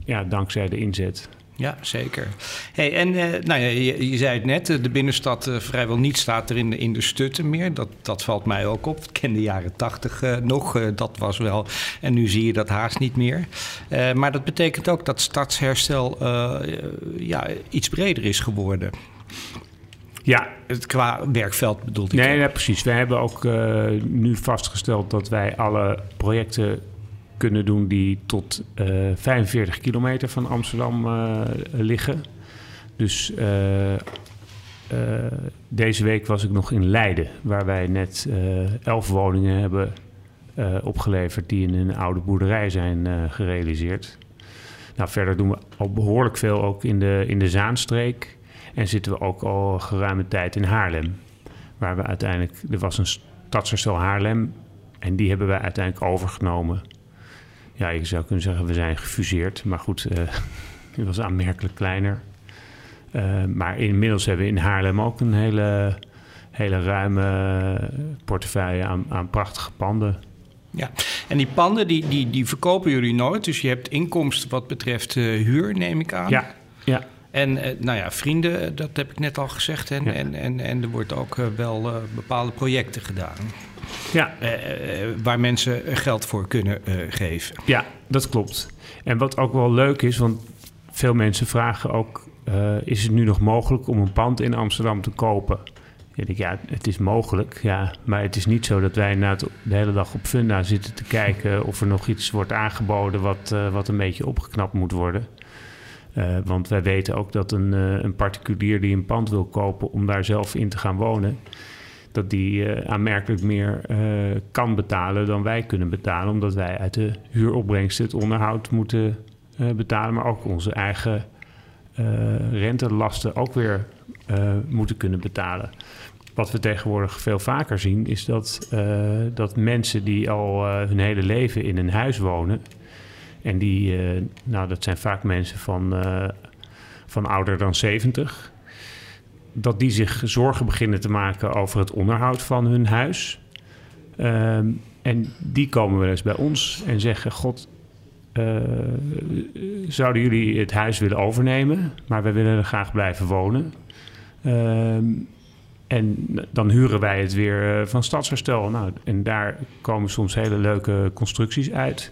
ja, dankzij de inzet. Ja, zeker. Hey, en uh, nou ja, je, je, zei het net, de binnenstad uh, vrijwel niet staat er in de, in de stutten meer. Dat, dat valt mij ook op. Ik ken de jaren tachtig uh, nog, dat was wel. En nu zie je dat haast niet meer. maar dat betekent ook dat stadsherstel ja, iets breder is geworden. Ja, het qua werkveld bedoelt ik. Nee, nee, precies. We hebben ook nu vastgesteld dat wij alle projecten kunnen doen die tot uh, eh, 45 kilometer van Amsterdam uh, liggen. Dus uh, deze week was ik nog in Leiden, waar wij net elf woningen hebben opgeleverd die in een oude boerderij zijn gerealiseerd. Nou, verder doen we al behoorlijk veel ook in de, in de Zaanstreek. En zitten we ook al geruime tijd in Haarlem. Waar we uiteindelijk, er was een stadsherstel Haarlem. En die hebben wij uiteindelijk overgenomen ja, je zou kunnen zeggen, we zijn gefuseerd. Maar goed, uh, het was aanmerkelijk kleiner. Uh, maar inmiddels hebben we in Haarlem ook een hele, hele ruime portefeuille aan, aan prachtige panden. Ja, en die panden die, die, die verkopen jullie nooit. Dus je hebt inkomsten wat betreft uh, huur, neem ik aan. Ja, ja. En uh, nou ja, vrienden, dat heb ik net al gezegd. En, ja. en, en, en er wordt ook uh, wel bepaalde projecten gedaan. Ja. waar mensen geld voor kunnen geven. Ja, dat klopt. En wat ook wel leuk is, want veel mensen vragen ook... is het nu nog mogelijk om een pand in Amsterdam te kopen? Ja, ik, ja, het is mogelijk, ja. Maar het is niet zo dat wij na de hele dag op Funda zitten te kijken... of er nog iets wordt aangeboden wat, wat een beetje opgeknapt moet worden... Uh, want wij weten ook dat een, uh, een, particulier die een pand wil kopen om daar zelf in te gaan wonen, dat die uh, aanmerkelijk meer kan betalen dan wij kunnen betalen, omdat wij uit de huuropbrengst het onderhoud moeten betalen, maar ook onze eigen rentelasten ook weer moeten kunnen betalen. Wat we tegenwoordig veel vaker zien, is dat, dat mensen die al hun hele leven in een huis wonen, en die, nou, dat zijn vaak mensen van, van ouder dan 70. Dat die zich zorgen beginnen te maken over het onderhoud van hun huis. Um, en die komen wel eens bij ons en zeggen: God, uh, zouden jullie het huis willen overnemen? Maar we willen er graag blijven wonen. Um, en dan huren wij het weer van stadsherstel. Nou, en daar komen soms hele leuke constructies uit.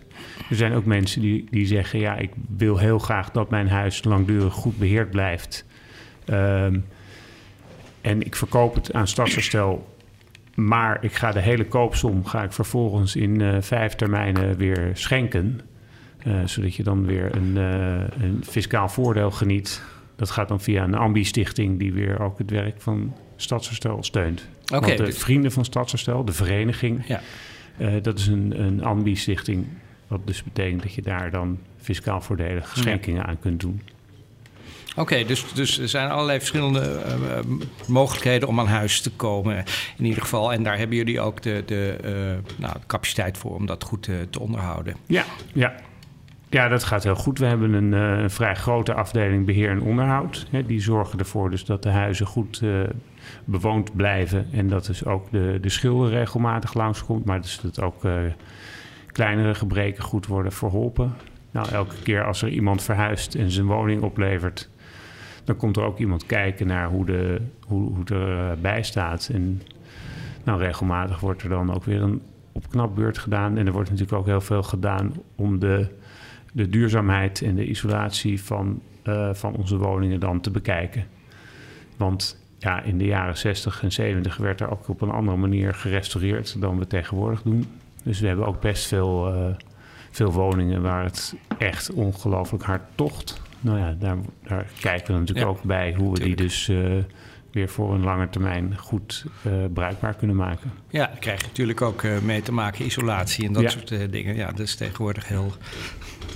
Er zijn ook mensen die, die zeggen: Ja, ik wil heel graag dat mijn huis langdurig goed beheerd blijft. Um, en ik verkoop het aan stadsherstel. Maar ik ga de hele koopsom ga ik vervolgens in uh, vijf termijnen weer schenken. Uh, zodat je dan weer een, uh, een fiscaal voordeel geniet. Dat gaat dan via een ambi-stichting die weer ook het werk van Stadsherstel steunt. Okay, Want de dus... Vrienden van Stadsherstel, de vereniging, ja. dat is een, een ambi-stichting wat dus betekent dat je daar dan fiscaal voordelige schenkingen ja. aan kunt doen. Oké, dus, dus er zijn allerlei verschillende uh, mogelijkheden om aan huis te komen. In ieder geval. En daar hebben jullie ook de, de uh, nou, capaciteit voor om dat goed te onderhouden. Ja, ja. Ja, dat gaat heel goed. We hebben een, vrij grote afdeling beheer en onderhoud. Hè, die zorgen ervoor dus dat de huizen goed bewoond blijven. En dat dus ook de, de schilder regelmatig langskomt. Maar dus dat ook kleinere gebreken goed worden verholpen. Nou, elke keer als er iemand verhuist en zijn woning oplevert... dan komt er ook iemand kijken naar hoe, de, hoe, hoe het erbij staat. En nou, regelmatig wordt er dan ook weer een opknapbeurt gedaan. En er wordt natuurlijk ook heel veel gedaan om de, de duurzaamheid en de isolatie van, uh, van onze woningen dan te bekijken. Want ja, in de jaren 60 en 70 werd er ook op een andere manier gerestaureerd dan we tegenwoordig doen. Dus we hebben ook best veel, uh, veel woningen waar het echt ongelooflijk hard tocht. Nou ja, daar, daar kijken we natuurlijk ja, ook bij hoe we die dus uh, weer voor een lange termijn goed uh, bruikbaar kunnen maken. Ja, daar krijg je natuurlijk ook uh, mee te maken, isolatie en dat ja. soort uh, dingen. Ja, dat is tegenwoordig heel,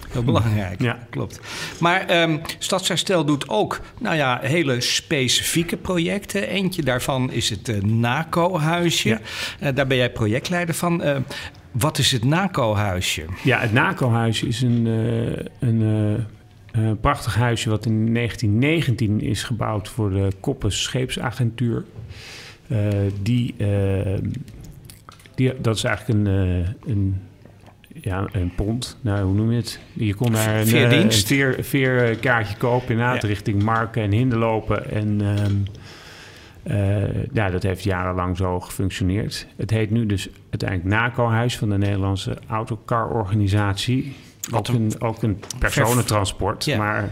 heel belangrijk. Ja, klopt. Maar um, Stadsherstel doet ook, nou ja, hele specifieke projecten. Eentje daarvan is het NACO-huisje. Ja. daar ben jij projectleider van. wat is het NACO-huisje? Ja, het NACO-huisje is een, een een uh, prachtig huisje wat in 1919 is gebouwd voor de Koppes Scheepsagentuur. Uh, die, uh, die, dat is eigenlijk een, een, ja, een pont. Nou, hoe noem je het? Je kon daar een, Veerdienst. een veer, veerkaartje kopen inderdaad ja. richting Marken en Hinden lopen. En um, ja, dat heeft jarenlang zo gefunctioneerd. Het heet nu dus uiteindelijk NACO-huis van de Nederlandse Autocar-organisatie. Ook een, ook een personentransport, ja. maar,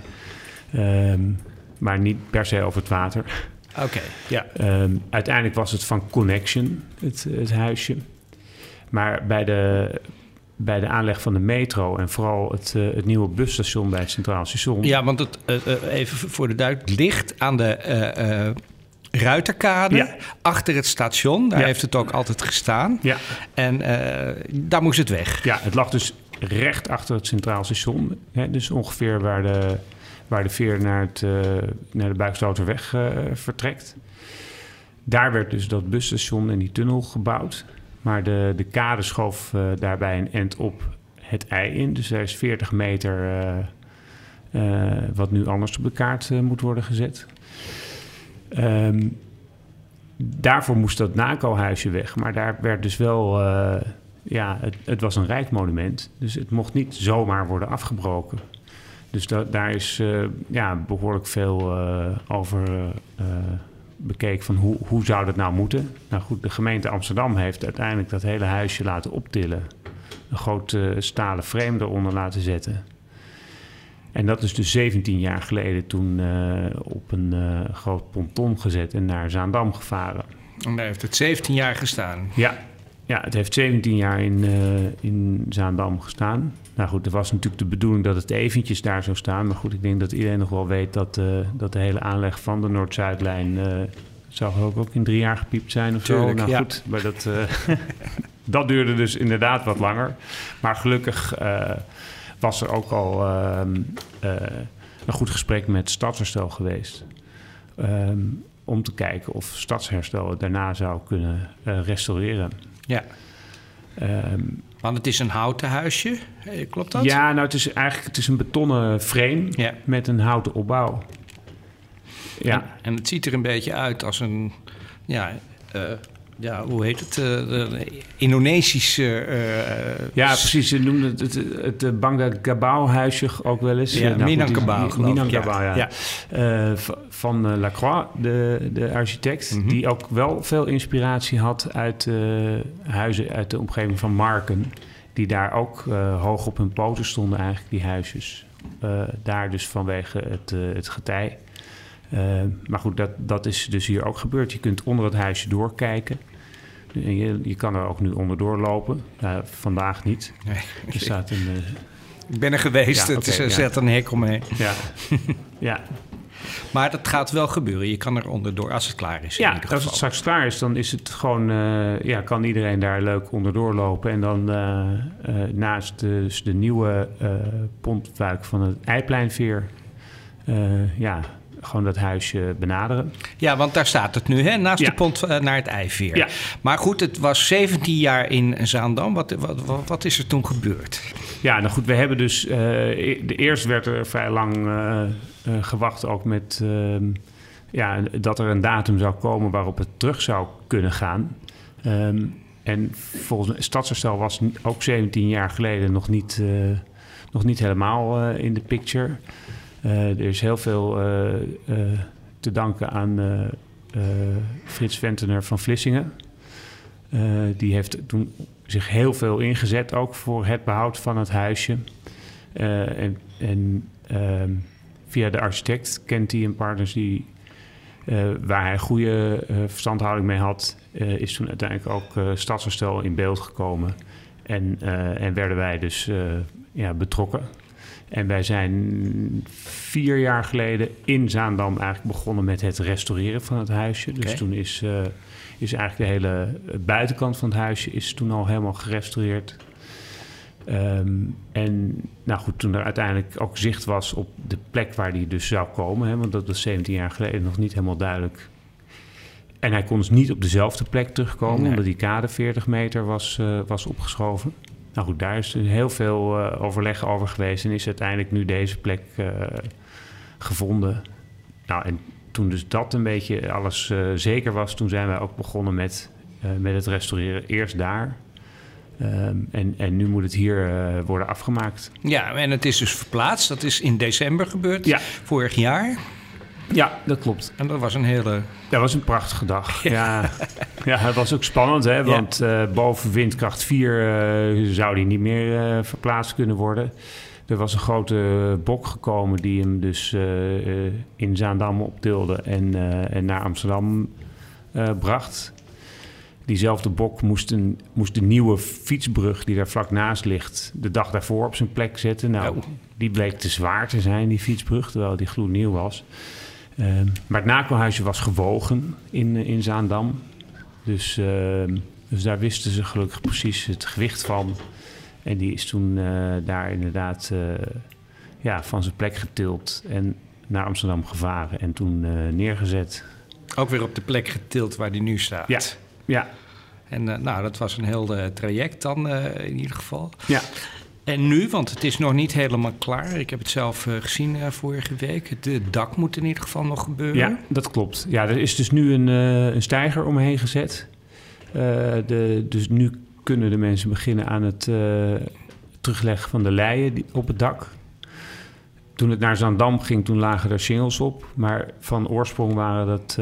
um, maar niet per se over het water. Oké, okay, ja. Um, uiteindelijk was het van Connection, het, het huisje. Maar bij de, bij de aanleg van de metro en vooral het, uh, het nieuwe busstation bij het Centraal Station. Ja, want het, uh, uh, even voor de duidelijk, ligt aan de Ruiterkade, ja. achter het station. Daar ja. heeft het ook altijd gestaan. Ja. En daar moest het weg. Ja, het lag dus recht achter het Centraal Station. Hè, dus ongeveer waar de, waar de veer naar, het, uh, naar de Buiksloterweg uh, vertrekt. Daar werd dus dat busstation en die tunnel gebouwd. Maar de, de kade schoof uh, daarbij een end op het ei in. Dus er is 40 meter wat nu anders op de kaart moet worden gezet. Um, daarvoor moest dat NACO-huisje weg. Maar daar werd dus wel ja, het, het, was een rijk monument. Dus het mocht niet zomaar worden afgebroken. Dus da, daar is uh, ja, behoorlijk veel uh, over uh, bekeken van hoe, hoe zou dat nou moeten. Nou goed, de gemeente Amsterdam heeft uiteindelijk dat hele huisje laten optillen. Een groot stalen frame eronder laten zetten. En dat is dus 17 jaar geleden toen op een groot ponton gezet en naar Zaandam gevaren. En daar heeft het 17 jaar gestaan? Ja, ja, het heeft 17 jaar in, uh, in Zaandam gestaan. Nou goed, er was natuurlijk de bedoeling dat het eventjes daar zou staan. Maar goed, ik denk dat iedereen nog wel weet dat, uh, dat de hele aanleg van de Noord-Zuidlijn... Uh, zou ook, ook in drie jaar gepiept zijn of Tuurlijk, zo. Nou ja. goed, maar dat, dat duurde dus inderdaad wat langer. Maar gelukkig was er ook al ehm, een goed gesprek met Stadsherstel geweest... Um, om te kijken of Stadsherstel het daarna zou kunnen restaureren. Ja. Um, Want het is een houten huisje, klopt dat? Ja, nou het is eigenlijk het is een betonnen frame ja. met een houten opbouw. Ja. En, en, het ziet er een beetje uit als een, ja, uh, ja hoe heet het? Uh, Indonesische. Uh, ja, precies. Ze noemden het het, het, het Bangga Gabao huisje ook wel eens. Ja, nou, Minangkabau. Minangkabau, ja. ja. van Lacroix, de, de architect, mm -hmm. die ook wel veel inspiratie had uit huizen uit de omgeving van Marken. Die daar ook hoog op hun poten stonden, eigenlijk, die huisjes. daar dus vanwege het, het getij. Uh, maar goed, dat, dat is dus hier ook gebeurd. Je kunt onder het huisje doorkijken. Je, je kan er ook nu onderdoor lopen. Vandaag niet. Nee. Er staat een... Uh, ik ben er geweest. Ja, het okay, is, er ja. zet een hek omheen. Ja. ja. Maar dat gaat wel gebeuren. Je kan er onderdoor als het klaar is. Ja, als het straks klaar is, dan is het gewoon, uh, ja, kan iedereen daar leuk onderdoor lopen. En dan uh, uh, naast de, dus de nieuwe pontfuik van het Eipleinveer, ja, gewoon dat huisje benaderen. Ja, want daar staat het nu, hè? naast Ja. de pont eh, naar het IJveer. Ja. Maar goed, het was 17 jaar in Zaandam. Wat, wat, wat, wat is er toen gebeurd? Ja, nou goed, we hebben dus... eh, de eerst werd er vrij lang eh, gewacht ook met... ehm, ja, dat er een datum zou komen waarop het terug zou kunnen gaan. Ehm, en volgens mij, Stadsherstel was ook 17 jaar geleden nog niet, nog niet helemaal in de picture. Eh, er is heel veel eh, eh, te danken aan Frits Ventener van Vlissingen. Die heeft toen zich heel veel ingezet ook voor het behoud van het huisje. En en ehm, via de architect kent hij een partners die, waar hij goede verstandhouding mee had, is toen uiteindelijk ook Stadsherstel in beeld gekomen. En, en werden wij dus ja, betrokken. En wij zijn vier jaar geleden in Zaandam eigenlijk begonnen met het restaureren van het huisje. Dus toen is, eh, is eigenlijk de hele buitenkant van het huisje is toen al helemaal gerestaureerd. Ehm, en nou goed, toen er uiteindelijk ook zicht was op de plek waar die dus zou komen, hè, want dat was 17 jaar geleden nog niet helemaal duidelijk. En hij kon dus niet op dezelfde plek terugkomen, Nee. omdat die kade 40 meter was, eh, was opgeschoven. Nou goed, daar is heel veel eh, overleg over geweest en is uiteindelijk nu deze plek eh, gevonden. Nou, en toen dus dat een beetje alles eh, zeker was, toen zijn wij ook begonnen met, met het restaureren. Eerst daar. Ehm, en, en nu moet het hier worden afgemaakt. Ja, en het is dus verplaatst. Dat is in december gebeurd, Ja. vorig jaar. Ja, dat klopt. En dat was een hele... Dat was een prachtige dag. Ja, ja het was ook spannend, hè? Want eh, boven windkracht 4 eh, zou die niet meer eh, verplaatst kunnen worden. Er was een grote bok gekomen die hem dus in Zaandam optilde en, en naar Amsterdam bracht. Diezelfde bok moest, een, moest de nieuwe fietsbrug die daar vlak naast ligt... de dag daarvoor op zijn plek zetten. Nou, Oh. die bleek te zwaar te zijn, die fietsbrug, terwijl die gloednieuw was. Ehm, maar het NACO-huisje was gewogen in, in Zaandam. Dus, ehm, dus daar wisten ze gelukkig precies het gewicht van. En die is toen eh, daar inderdaad eh, ja, van zijn plek getild en naar Amsterdam gevaren. En toen eh, neergezet. Ook weer op de plek getild waar die nu staat. Ja. Ja, En nou, dat was een heel traject dan in ieder geval. ja. En nu, want het is nog niet helemaal klaar. Ik heb het zelf eh, gezien eh, vorige week. Het dak moet in ieder geval nog gebeuren. Ja, dat klopt. Ja, er is dus nu een, eh, een steiger omheen gezet. De, dus nu kunnen de mensen beginnen aan het terugleggen van de leien die- op het dak. Toen het naar Zandam ging, toen lagen er shingles op. Maar van oorsprong waren dat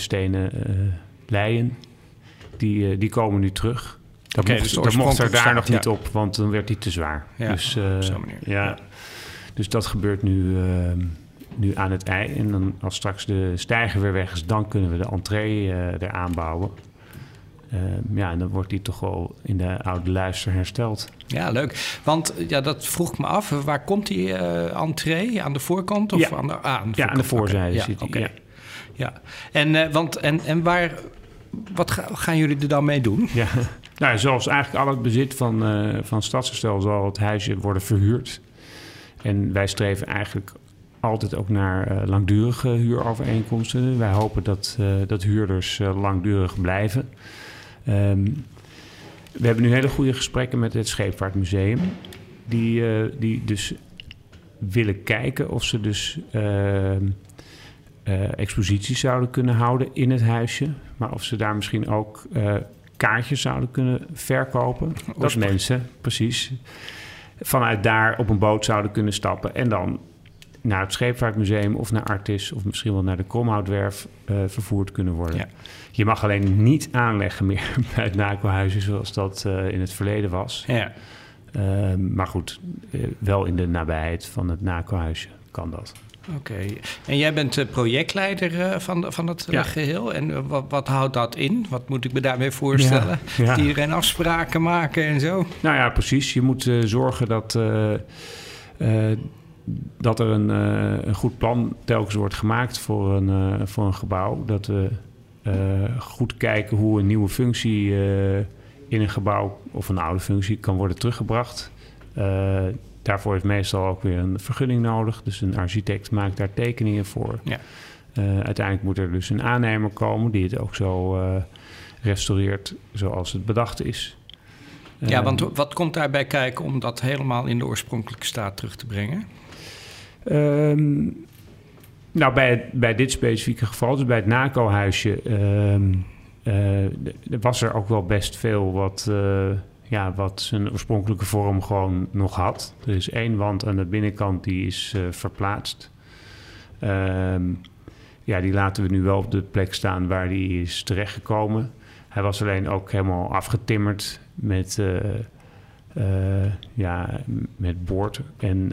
stenen leien. Die, die komen nu terug. Dat Oké, mocht, dus dat mocht er daar nog niet op, want dan werd die te zwaar. Ja, dus, eh, op zo'n manier. Ja, dus dat gebeurt nu, eh, nu aan het ei. En dan, als straks de stijger weer weg is, dan kunnen we de entree eh eraan bouwen. Eh, ja, en dan wordt die toch wel in de oude luister hersteld. Ja, leuk. Want eh, ja, dat vroeg ik me af. Waar komt die eh entree? Aan de voorkant? Of Ja. aan de, ah, aan de Ja, aan de voorzijde zit ja. En, eh, want, en, en waar... Wat ga- gaan jullie er dan mee doen? Ja, nou, zoals eigenlijk al het bezit van, eh van Stadsherstel zal het huisje worden verhuurd. En wij streven eigenlijk altijd ook naar eh, langdurige huurovereenkomsten. Wij hopen dat, eh, dat huurders langdurig blijven. Ehm, we hebben nu hele goede gesprekken met het Scheepvaartmuseum. Die, die dus willen kijken of ze dus ehm, eh, exposities zouden kunnen houden in het huisje. Maar of ze daar misschien ook kaartjes zouden kunnen verkopen. Dat mensen, precies, vanuit daar op een boot zouden kunnen stappen. En dan naar het Scheepvaartmuseum of naar Artis... of misschien wel naar de Kromhoutwerf eh, vervoerd kunnen worden. Ja. Je mag alleen niet aanleggen meer bij het NACO-huisje... zoals dat eh, in het verleden was. Ja. Ehm, maar goed, eh, wel in de nabijheid van het NACO-huisje kan dat. Oké. En jij bent eh, projectleider eh, van, van het eh, Ja. geheel. En wat, wat houdt dat in? Wat moet ik me daarmee voorstellen? Ja, ja. Iedereen afspraken maken en zo? Nou ja, precies. Je moet zorgen dat, dat er een, een goed plan telkens wordt gemaakt voor een, voor een gebouw. Dat we goed kijken hoe een nieuwe functie in een gebouw of een oude functie kan worden teruggebracht. Daarvoor is meestal ook weer een vergunning nodig. Dus een architect maakt daar tekeningen voor. Ja. Eh, uiteindelijk moet er dus een aannemer komen die het ook zo eh, restaureert zoals het bedacht is. Ja, Ehm, want wat komt daarbij kijken om dat helemaal in de oorspronkelijke staat terug te brengen? Ehm, nou, bij, bij dit specifieke geval, dus bij het NACO-huisje, ehm, eh, was er ook wel best veel wat, ja, wat zijn oorspronkelijke vorm gewoon nog had. Er is één wand aan de binnenkant die is eh, verplaatst. Ehm, ja, die laten we nu wel op de plek staan waar die is terechtgekomen. Hij was alleen ook helemaal afgetimmerd met, eh, eh, ja, met boord. En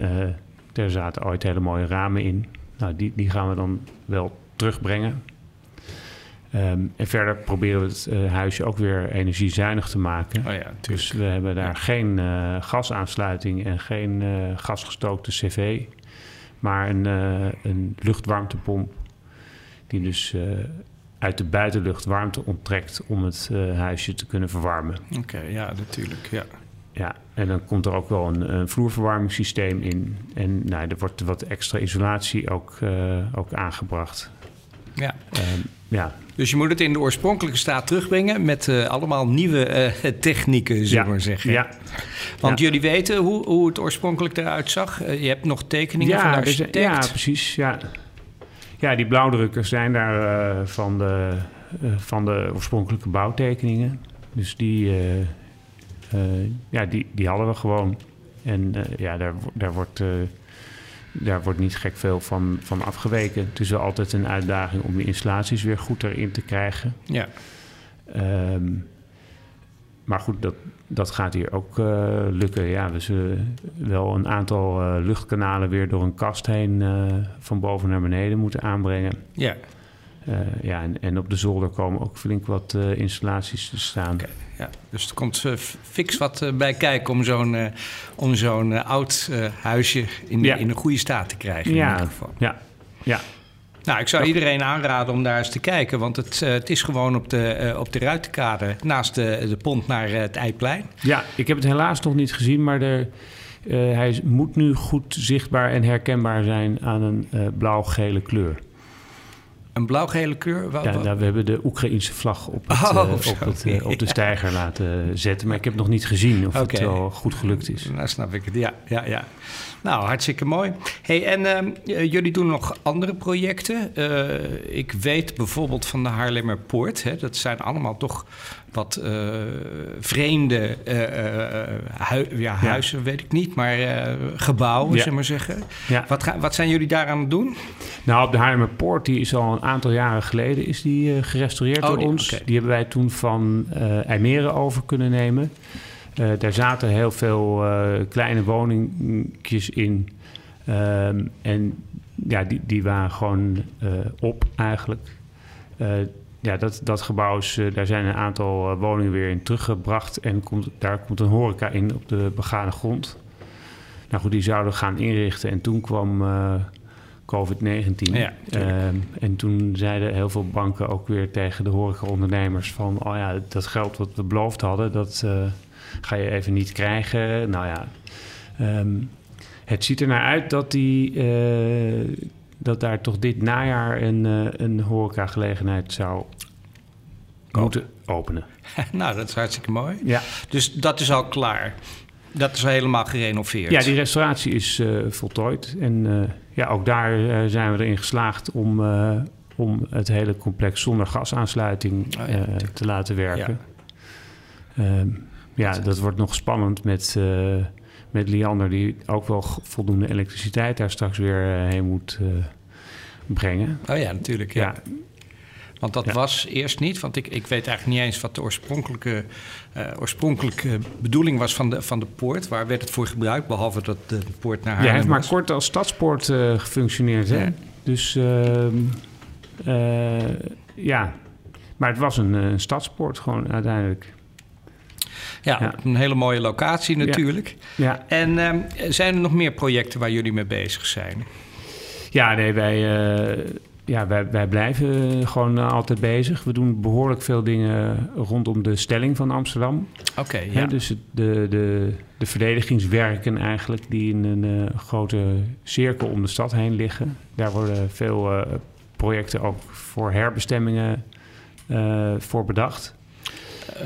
er zaten ooit hele mooie ramen in. Nou, die, die gaan we dan wel terugbrengen. Ehm, en verder proberen we het eh, huisje ook weer energiezuinig te maken. Oh ja, Dus we hebben daar geen eh, gasaansluiting en geen eh, gasgestookte cv. Maar een, een luchtwarmtepomp die dus uit de buitenlucht warmte onttrekt om het huisje te kunnen verwarmen. Oké, ja, natuurlijk. Ja. Ja, en dan komt er ook wel een, een vloerverwarmingssysteem in. En nou, er wordt wat extra isolatie ook, ook aangebracht. Ja. Ehm, ja, Dus je moet het in de oorspronkelijke staat terugbrengen met eh, allemaal nieuwe eh, technieken, zullen ja, we maar zeggen. Ja, Want Ja. jullie weten hoe, hoe het oorspronkelijk eruit zag. Eh, je hebt nog tekeningen van de ja, er zijn- architect. ja, precies. Ja. ja, die blauwdrukkers zijn daar van, de, van de oorspronkelijke bouwtekeningen. Dus die, ja, die, die hadden we gewoon. En ja, daar, daar, wordt, daar wordt niet gek veel van, van afgeweken. Het is wel altijd een uitdaging om die installaties weer goed erin te krijgen. Ja. Ehm, maar goed, dat, dat gaat hier ook eh, lukken. Ja, we zullen wel een aantal eh, luchtkanalen weer door een kast heen eh, van boven naar beneden moeten aanbrengen. ja. Eh, ja, en, en op de zolder komen ook flink wat eh, installaties te staan. Ja, dus er komt eh, fix wat bij kijken om zo'n om zo'n oud huisje in, Ja. in een goede staat te krijgen. In Ja. ieder geval. Ja, ja, Nou, ik zou iedereen aanraden om daar eens te kijken, want het, het is gewoon op de, op de ruitenkade naast de, de pont naar het Eiplein. ja, ik heb het helaas nog niet gezien, maar er, eh, hij moet nu goed zichtbaar en herkenbaar zijn aan een eh, blauw-gele kleur. Een blauw-gele kleur. Ja, nou, we hebben de Oekraïense vlag op, het, Oh, eh, op, het, eh, op de steiger laten zetten. Maar ik heb nog niet gezien of het wel goed gelukt is. Nou, snap ik het. Ja, ja, ja. Nou, hartstikke mooi. Hey, en ehm, eh, jullie doen nog andere projecten. Eh, ik weet bijvoorbeeld van de Haarlemmerpoort. Hè, dat zijn allemaal toch wat eh, vreemde hui- ja, huizen, weet ik niet. Maar gebouwen, Ja. zullen we maar zeggen. Wat, wat zijn jullie daar aan het doen? Nou, op de Haarlemmerpoort, die is al een aantal jaren geleden is die, gerestaureerd Oh, door die- ons. Die hebben wij toen van IJmeren over kunnen nemen. Eh, daar zaten heel veel eh, kleine woningjes in. Ehm, en ja, die, die waren gewoon eh, op eigenlijk. Ja, dat, dat gebouw is, daar zijn een aantal woningen weer in teruggebracht. En komt, daar komt een horeca in op de begane grond. Nou goed, die zouden gaan inrichten. En toen kwam eh, COVID-19. Ja, tuurlijk. Ehm, en toen zeiden heel veel banken ook weer tegen de horecaondernemers van... oh ja, dat geld wat we beloofd hadden, dat ga je even niet krijgen. Nou ja, ehm, het ziet er naar uit dat, die, eh, dat daar toch dit najaar een, eh een horecagelegenheid zou moeten openen. nou, dat is hartstikke mooi. Ja. Dus dat is al klaar. Dat is al helemaal gerenoveerd. Ja, die restauratie is eh, voltooid. En ja, ook daar zijn we erin geslaagd om, om het hele complex zonder gasaansluiting Oh ja, te laten werken. Ja, ja dat wordt nog spannend met, eh, met Liander, die ook wel voldoende elektriciteit daar straks weer eh, heen moet eh, brengen. Oh ja, natuurlijk. Ja. Ja, Want dat Ja. was eerst niet, want ik, ik weet eigenlijk niet eens wat de oorspronkelijke, oorspronkelijke bedoeling was van de, van de poort. Waar werd het voor gebruikt, behalve dat de, de poort naar ja, hij Haarlem heeft maar kort als stadspoort eh, gefunctioneerd. Hè? Dus ehm, eh, ja, maar het was een, eh, stadspoort gewoon uiteindelijk. Ja, Ja. op een hele mooie locatie natuurlijk. Ja, En ehm, zijn er nog meer projecten waar jullie mee bezig zijn? ja nee, wij, eh, ja, wij, wij blijven gewoon eh, altijd bezig. We doen behoorlijk veel dingen rondom de stelling van Amsterdam. Oké, ja. dus de, de, de verdedigingswerken eigenlijk die in een eh, grote cirkel om de stad heen liggen. Daar worden veel projecten ook voor herbestemmingen voor bedacht. Eh,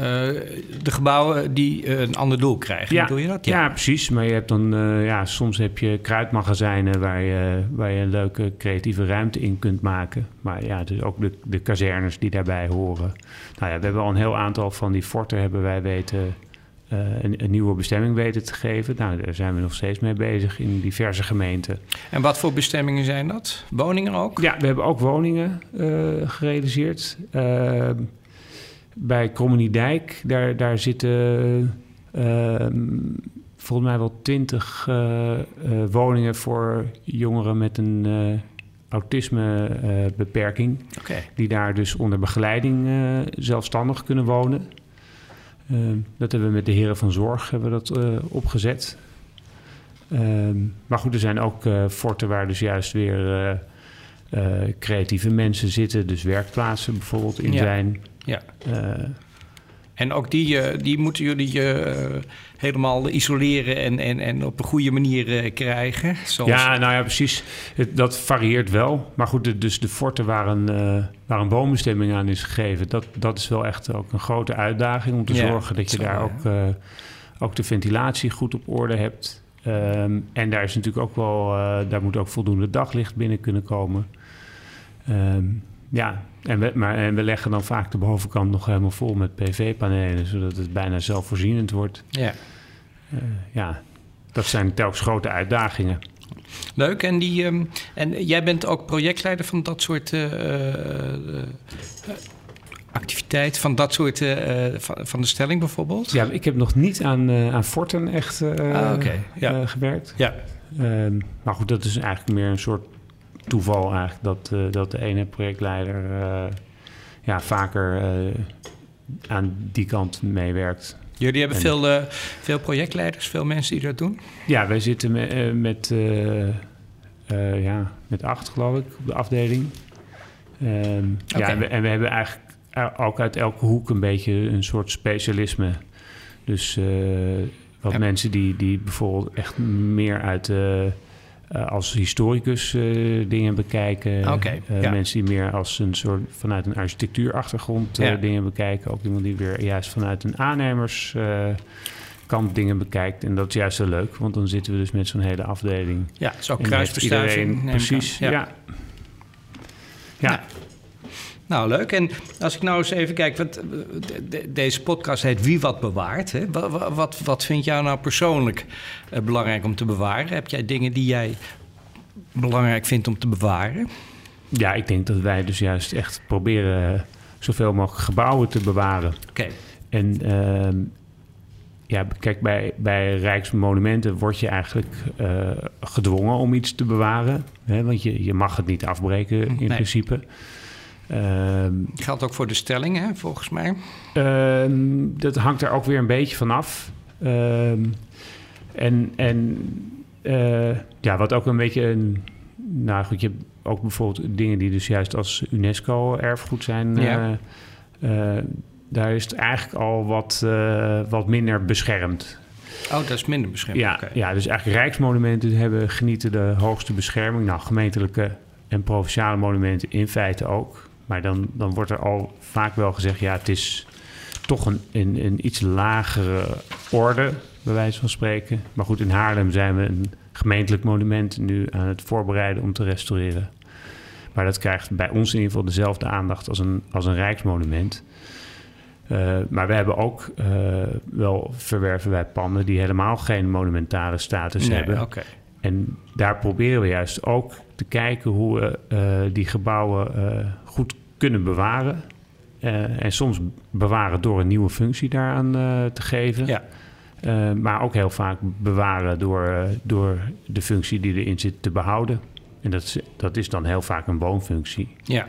de gebouwen die eh, een ander doel krijgen, doe je dat? Ja. precies. Maar je hebt dan, eh, ja, soms heb je kruidmagazijnen waar je, waar je een leuke creatieve ruimte in kunt maken. Maar ja, dus ook de, de kazernes die daarbij horen. Nou ja, we hebben al een heel aantal van die forten hebben wij weten een, een nieuwe bestemming weten te geven. Nou, daar zijn we nog steeds mee bezig in diverse gemeenten. En wat voor bestemmingen zijn dat? Woningen ook? Ja, we hebben ook woningen gerealiseerd. Eh, bij Krommeniedijk, daar, daar zitten eh, volgens mij wel twintig eh, eh, woningen voor jongeren met een autismebeperking. Oké. die daar dus onder begeleiding zelfstandig kunnen wonen. Eh, dat hebben we met de heren van zorg hebben we dat, opgezet. Ehm, maar goed, er zijn ook forten waar dus juist weer creatieve mensen zitten. Dus werkplaatsen bijvoorbeeld in Ja. zijn. Ja. Eh, En ook die, eh, die moeten jullie eh, helemaal isoleren en, en, en op een goede manier krijgen. Zoals... Ja, nou ja, precies. Het, dat varieert wel. Maar goed, de- dus de forten waar een, waar een woonbestemming aan is gegeven... Dat, dat is wel echt ook een grote uitdaging om te Ja, zorgen dat je daar ook, ook de ventilatie goed op orde hebt. Ehm, en daar is natuurlijk ook wel, daar moet ook voldoende daglicht binnen kunnen komen. Ehm, ja, en we, maar, en we leggen dan vaak de bovenkant nog helemaal vol met PV-panelen, zodat het bijna zelfvoorzienend wordt. Ja. Eh, ja, dat zijn telkens grote uitdagingen. Leuk. En, die, ehm, en jij bent ook projectleider van dat soort eh, activiteit, van dat soort, van, van de stelling bijvoorbeeld? Ja, ik heb nog niet aan, aan Forten echt Ah, oké, ja. gewerkt. Ja. Ehm, maar goed, dat is eigenlijk meer een soort toeval eigenlijk... dat, eh, dat de ene projectleider eh, ja, vaker eh, aan die kant meewerkt. Jullie hebben En- veel, veel projectleiders, veel mensen die dat doen? Ja, wij zitten me- met, ja, met acht, geloof ik, op de afdeling. Ehm. Ja, en we, en we hebben eigenlijk ook uit elke hoek een beetje een soort specialisme. Dus wat Ja. mensen die, die bijvoorbeeld echt meer uit eh, als historicus eh, dingen bekijken. Oké, Eh, ja. Mensen die meer als een soort vanuit een architectuurachtergrond Ja. dingen bekijken. Ook iemand die weer juist vanuit een aannemers eh, kant dingen bekijkt. En dat is juist zo leuk, want dan zitten we dus met zo'n hele afdeling. Ja, heeft kruisbestuiving. iedereen- Precies, ja. ja. Ja. Nou, leuk. En als ik nou eens even kijk, de- de- deze podcast heet Wie wat bewaart. Hè? Wat, wat- wat, wat vind jou nou persoonlijk eh, belangrijk om te bewaren? Heb jij dingen die jij belangrijk vindt om te bewaren? Ja, ik denk dat wij dus juist echt proberen eh, zoveel mogelijk gebouwen te bewaren. Oké, En ehm, ja, kijk, bij, bij Rijksmonumenten word je eigenlijk eh, gedwongen om iets te bewaren. Hè, want je, je mag het niet afbreken in Nee. principe. Ehm, geldt ook voor de stelling, hè, volgens mij. Ehm, dat hangt er ook weer een beetje van af. Ehm, en en eh, ja, wat ook een beetje een. Nou goed, je hebt ook bijvoorbeeld dingen die dus juist als UNESCO-erfgoed zijn. Ja. eh, eh, daar is het eigenlijk al wat, wat minder beschermd. Oh, dat is minder beschermd. Ja, ja, dus eigenlijk rijksmonumenten hebben, genieten de hoogste bescherming. Nou, gemeentelijke en provinciale monumenten in feite ook. Maar dan, dan wordt er al vaak wel gezegd... ja, het is toch een, een, een iets lagere orde, bij wijze van spreken. Maar goed, in Haarlem zijn we een gemeentelijk monument... nu aan het voorbereiden om te restaureren. Maar dat krijgt bij ons in ieder geval dezelfde aandacht als een, als een rijksmonument... Uh, maar we hebben ook uh, wel verwerven wij panden die helemaal geen monumentale status Nee, hebben. En daar proberen we juist ook te kijken hoe we uh, die gebouwen goed kunnen bewaren. en soms bewaren door een nieuwe functie daaraan te geven. Ja. maar ook heel vaak bewaren door, door de functie die erin zit te behouden. En dat is, dat is dan heel vaak een woonfunctie. Ja.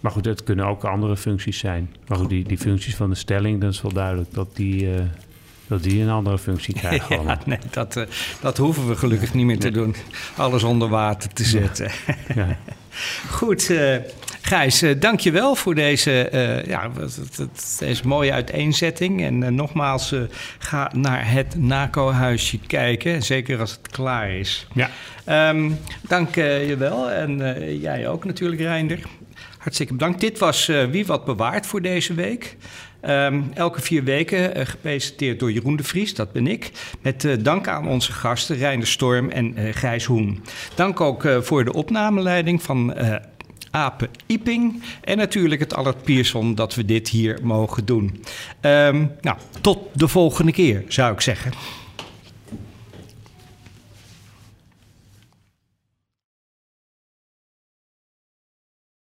Maar goed, het kunnen ook andere functies zijn. Maar goed, die, die functies van de stelling, dat is wel duidelijk dat die, dat die een andere functie krijgen. Ja, nee, dat, uh, dat hoeven we gelukkig niet meer te doen. Alles onder water te zetten. Ja. Goed, uh, Gijs, uh, dank je wel voor deze, uh, ja, deze mooie uiteenzetting. En nogmaals, ga naar het NACO-huisje kijken, zeker als het klaar is. Ja. Um, dank je wel en jij ook natuurlijk, Reinder. Hartstikke bedankt. Dit was Wie Wat Bewaart voor deze week. Um, elke vier weken uh, gepresenteerd door Jeroen de Vries, dat ben ik. Met uh, dank aan onze gasten Reiner Storm en uh, Hoen. Dank ook voor de opnameleiding van Ape Iping. En natuurlijk het Allard Pierson dat we dit hier mogen doen. Um, nou, tot de volgende keer, zou ik zeggen.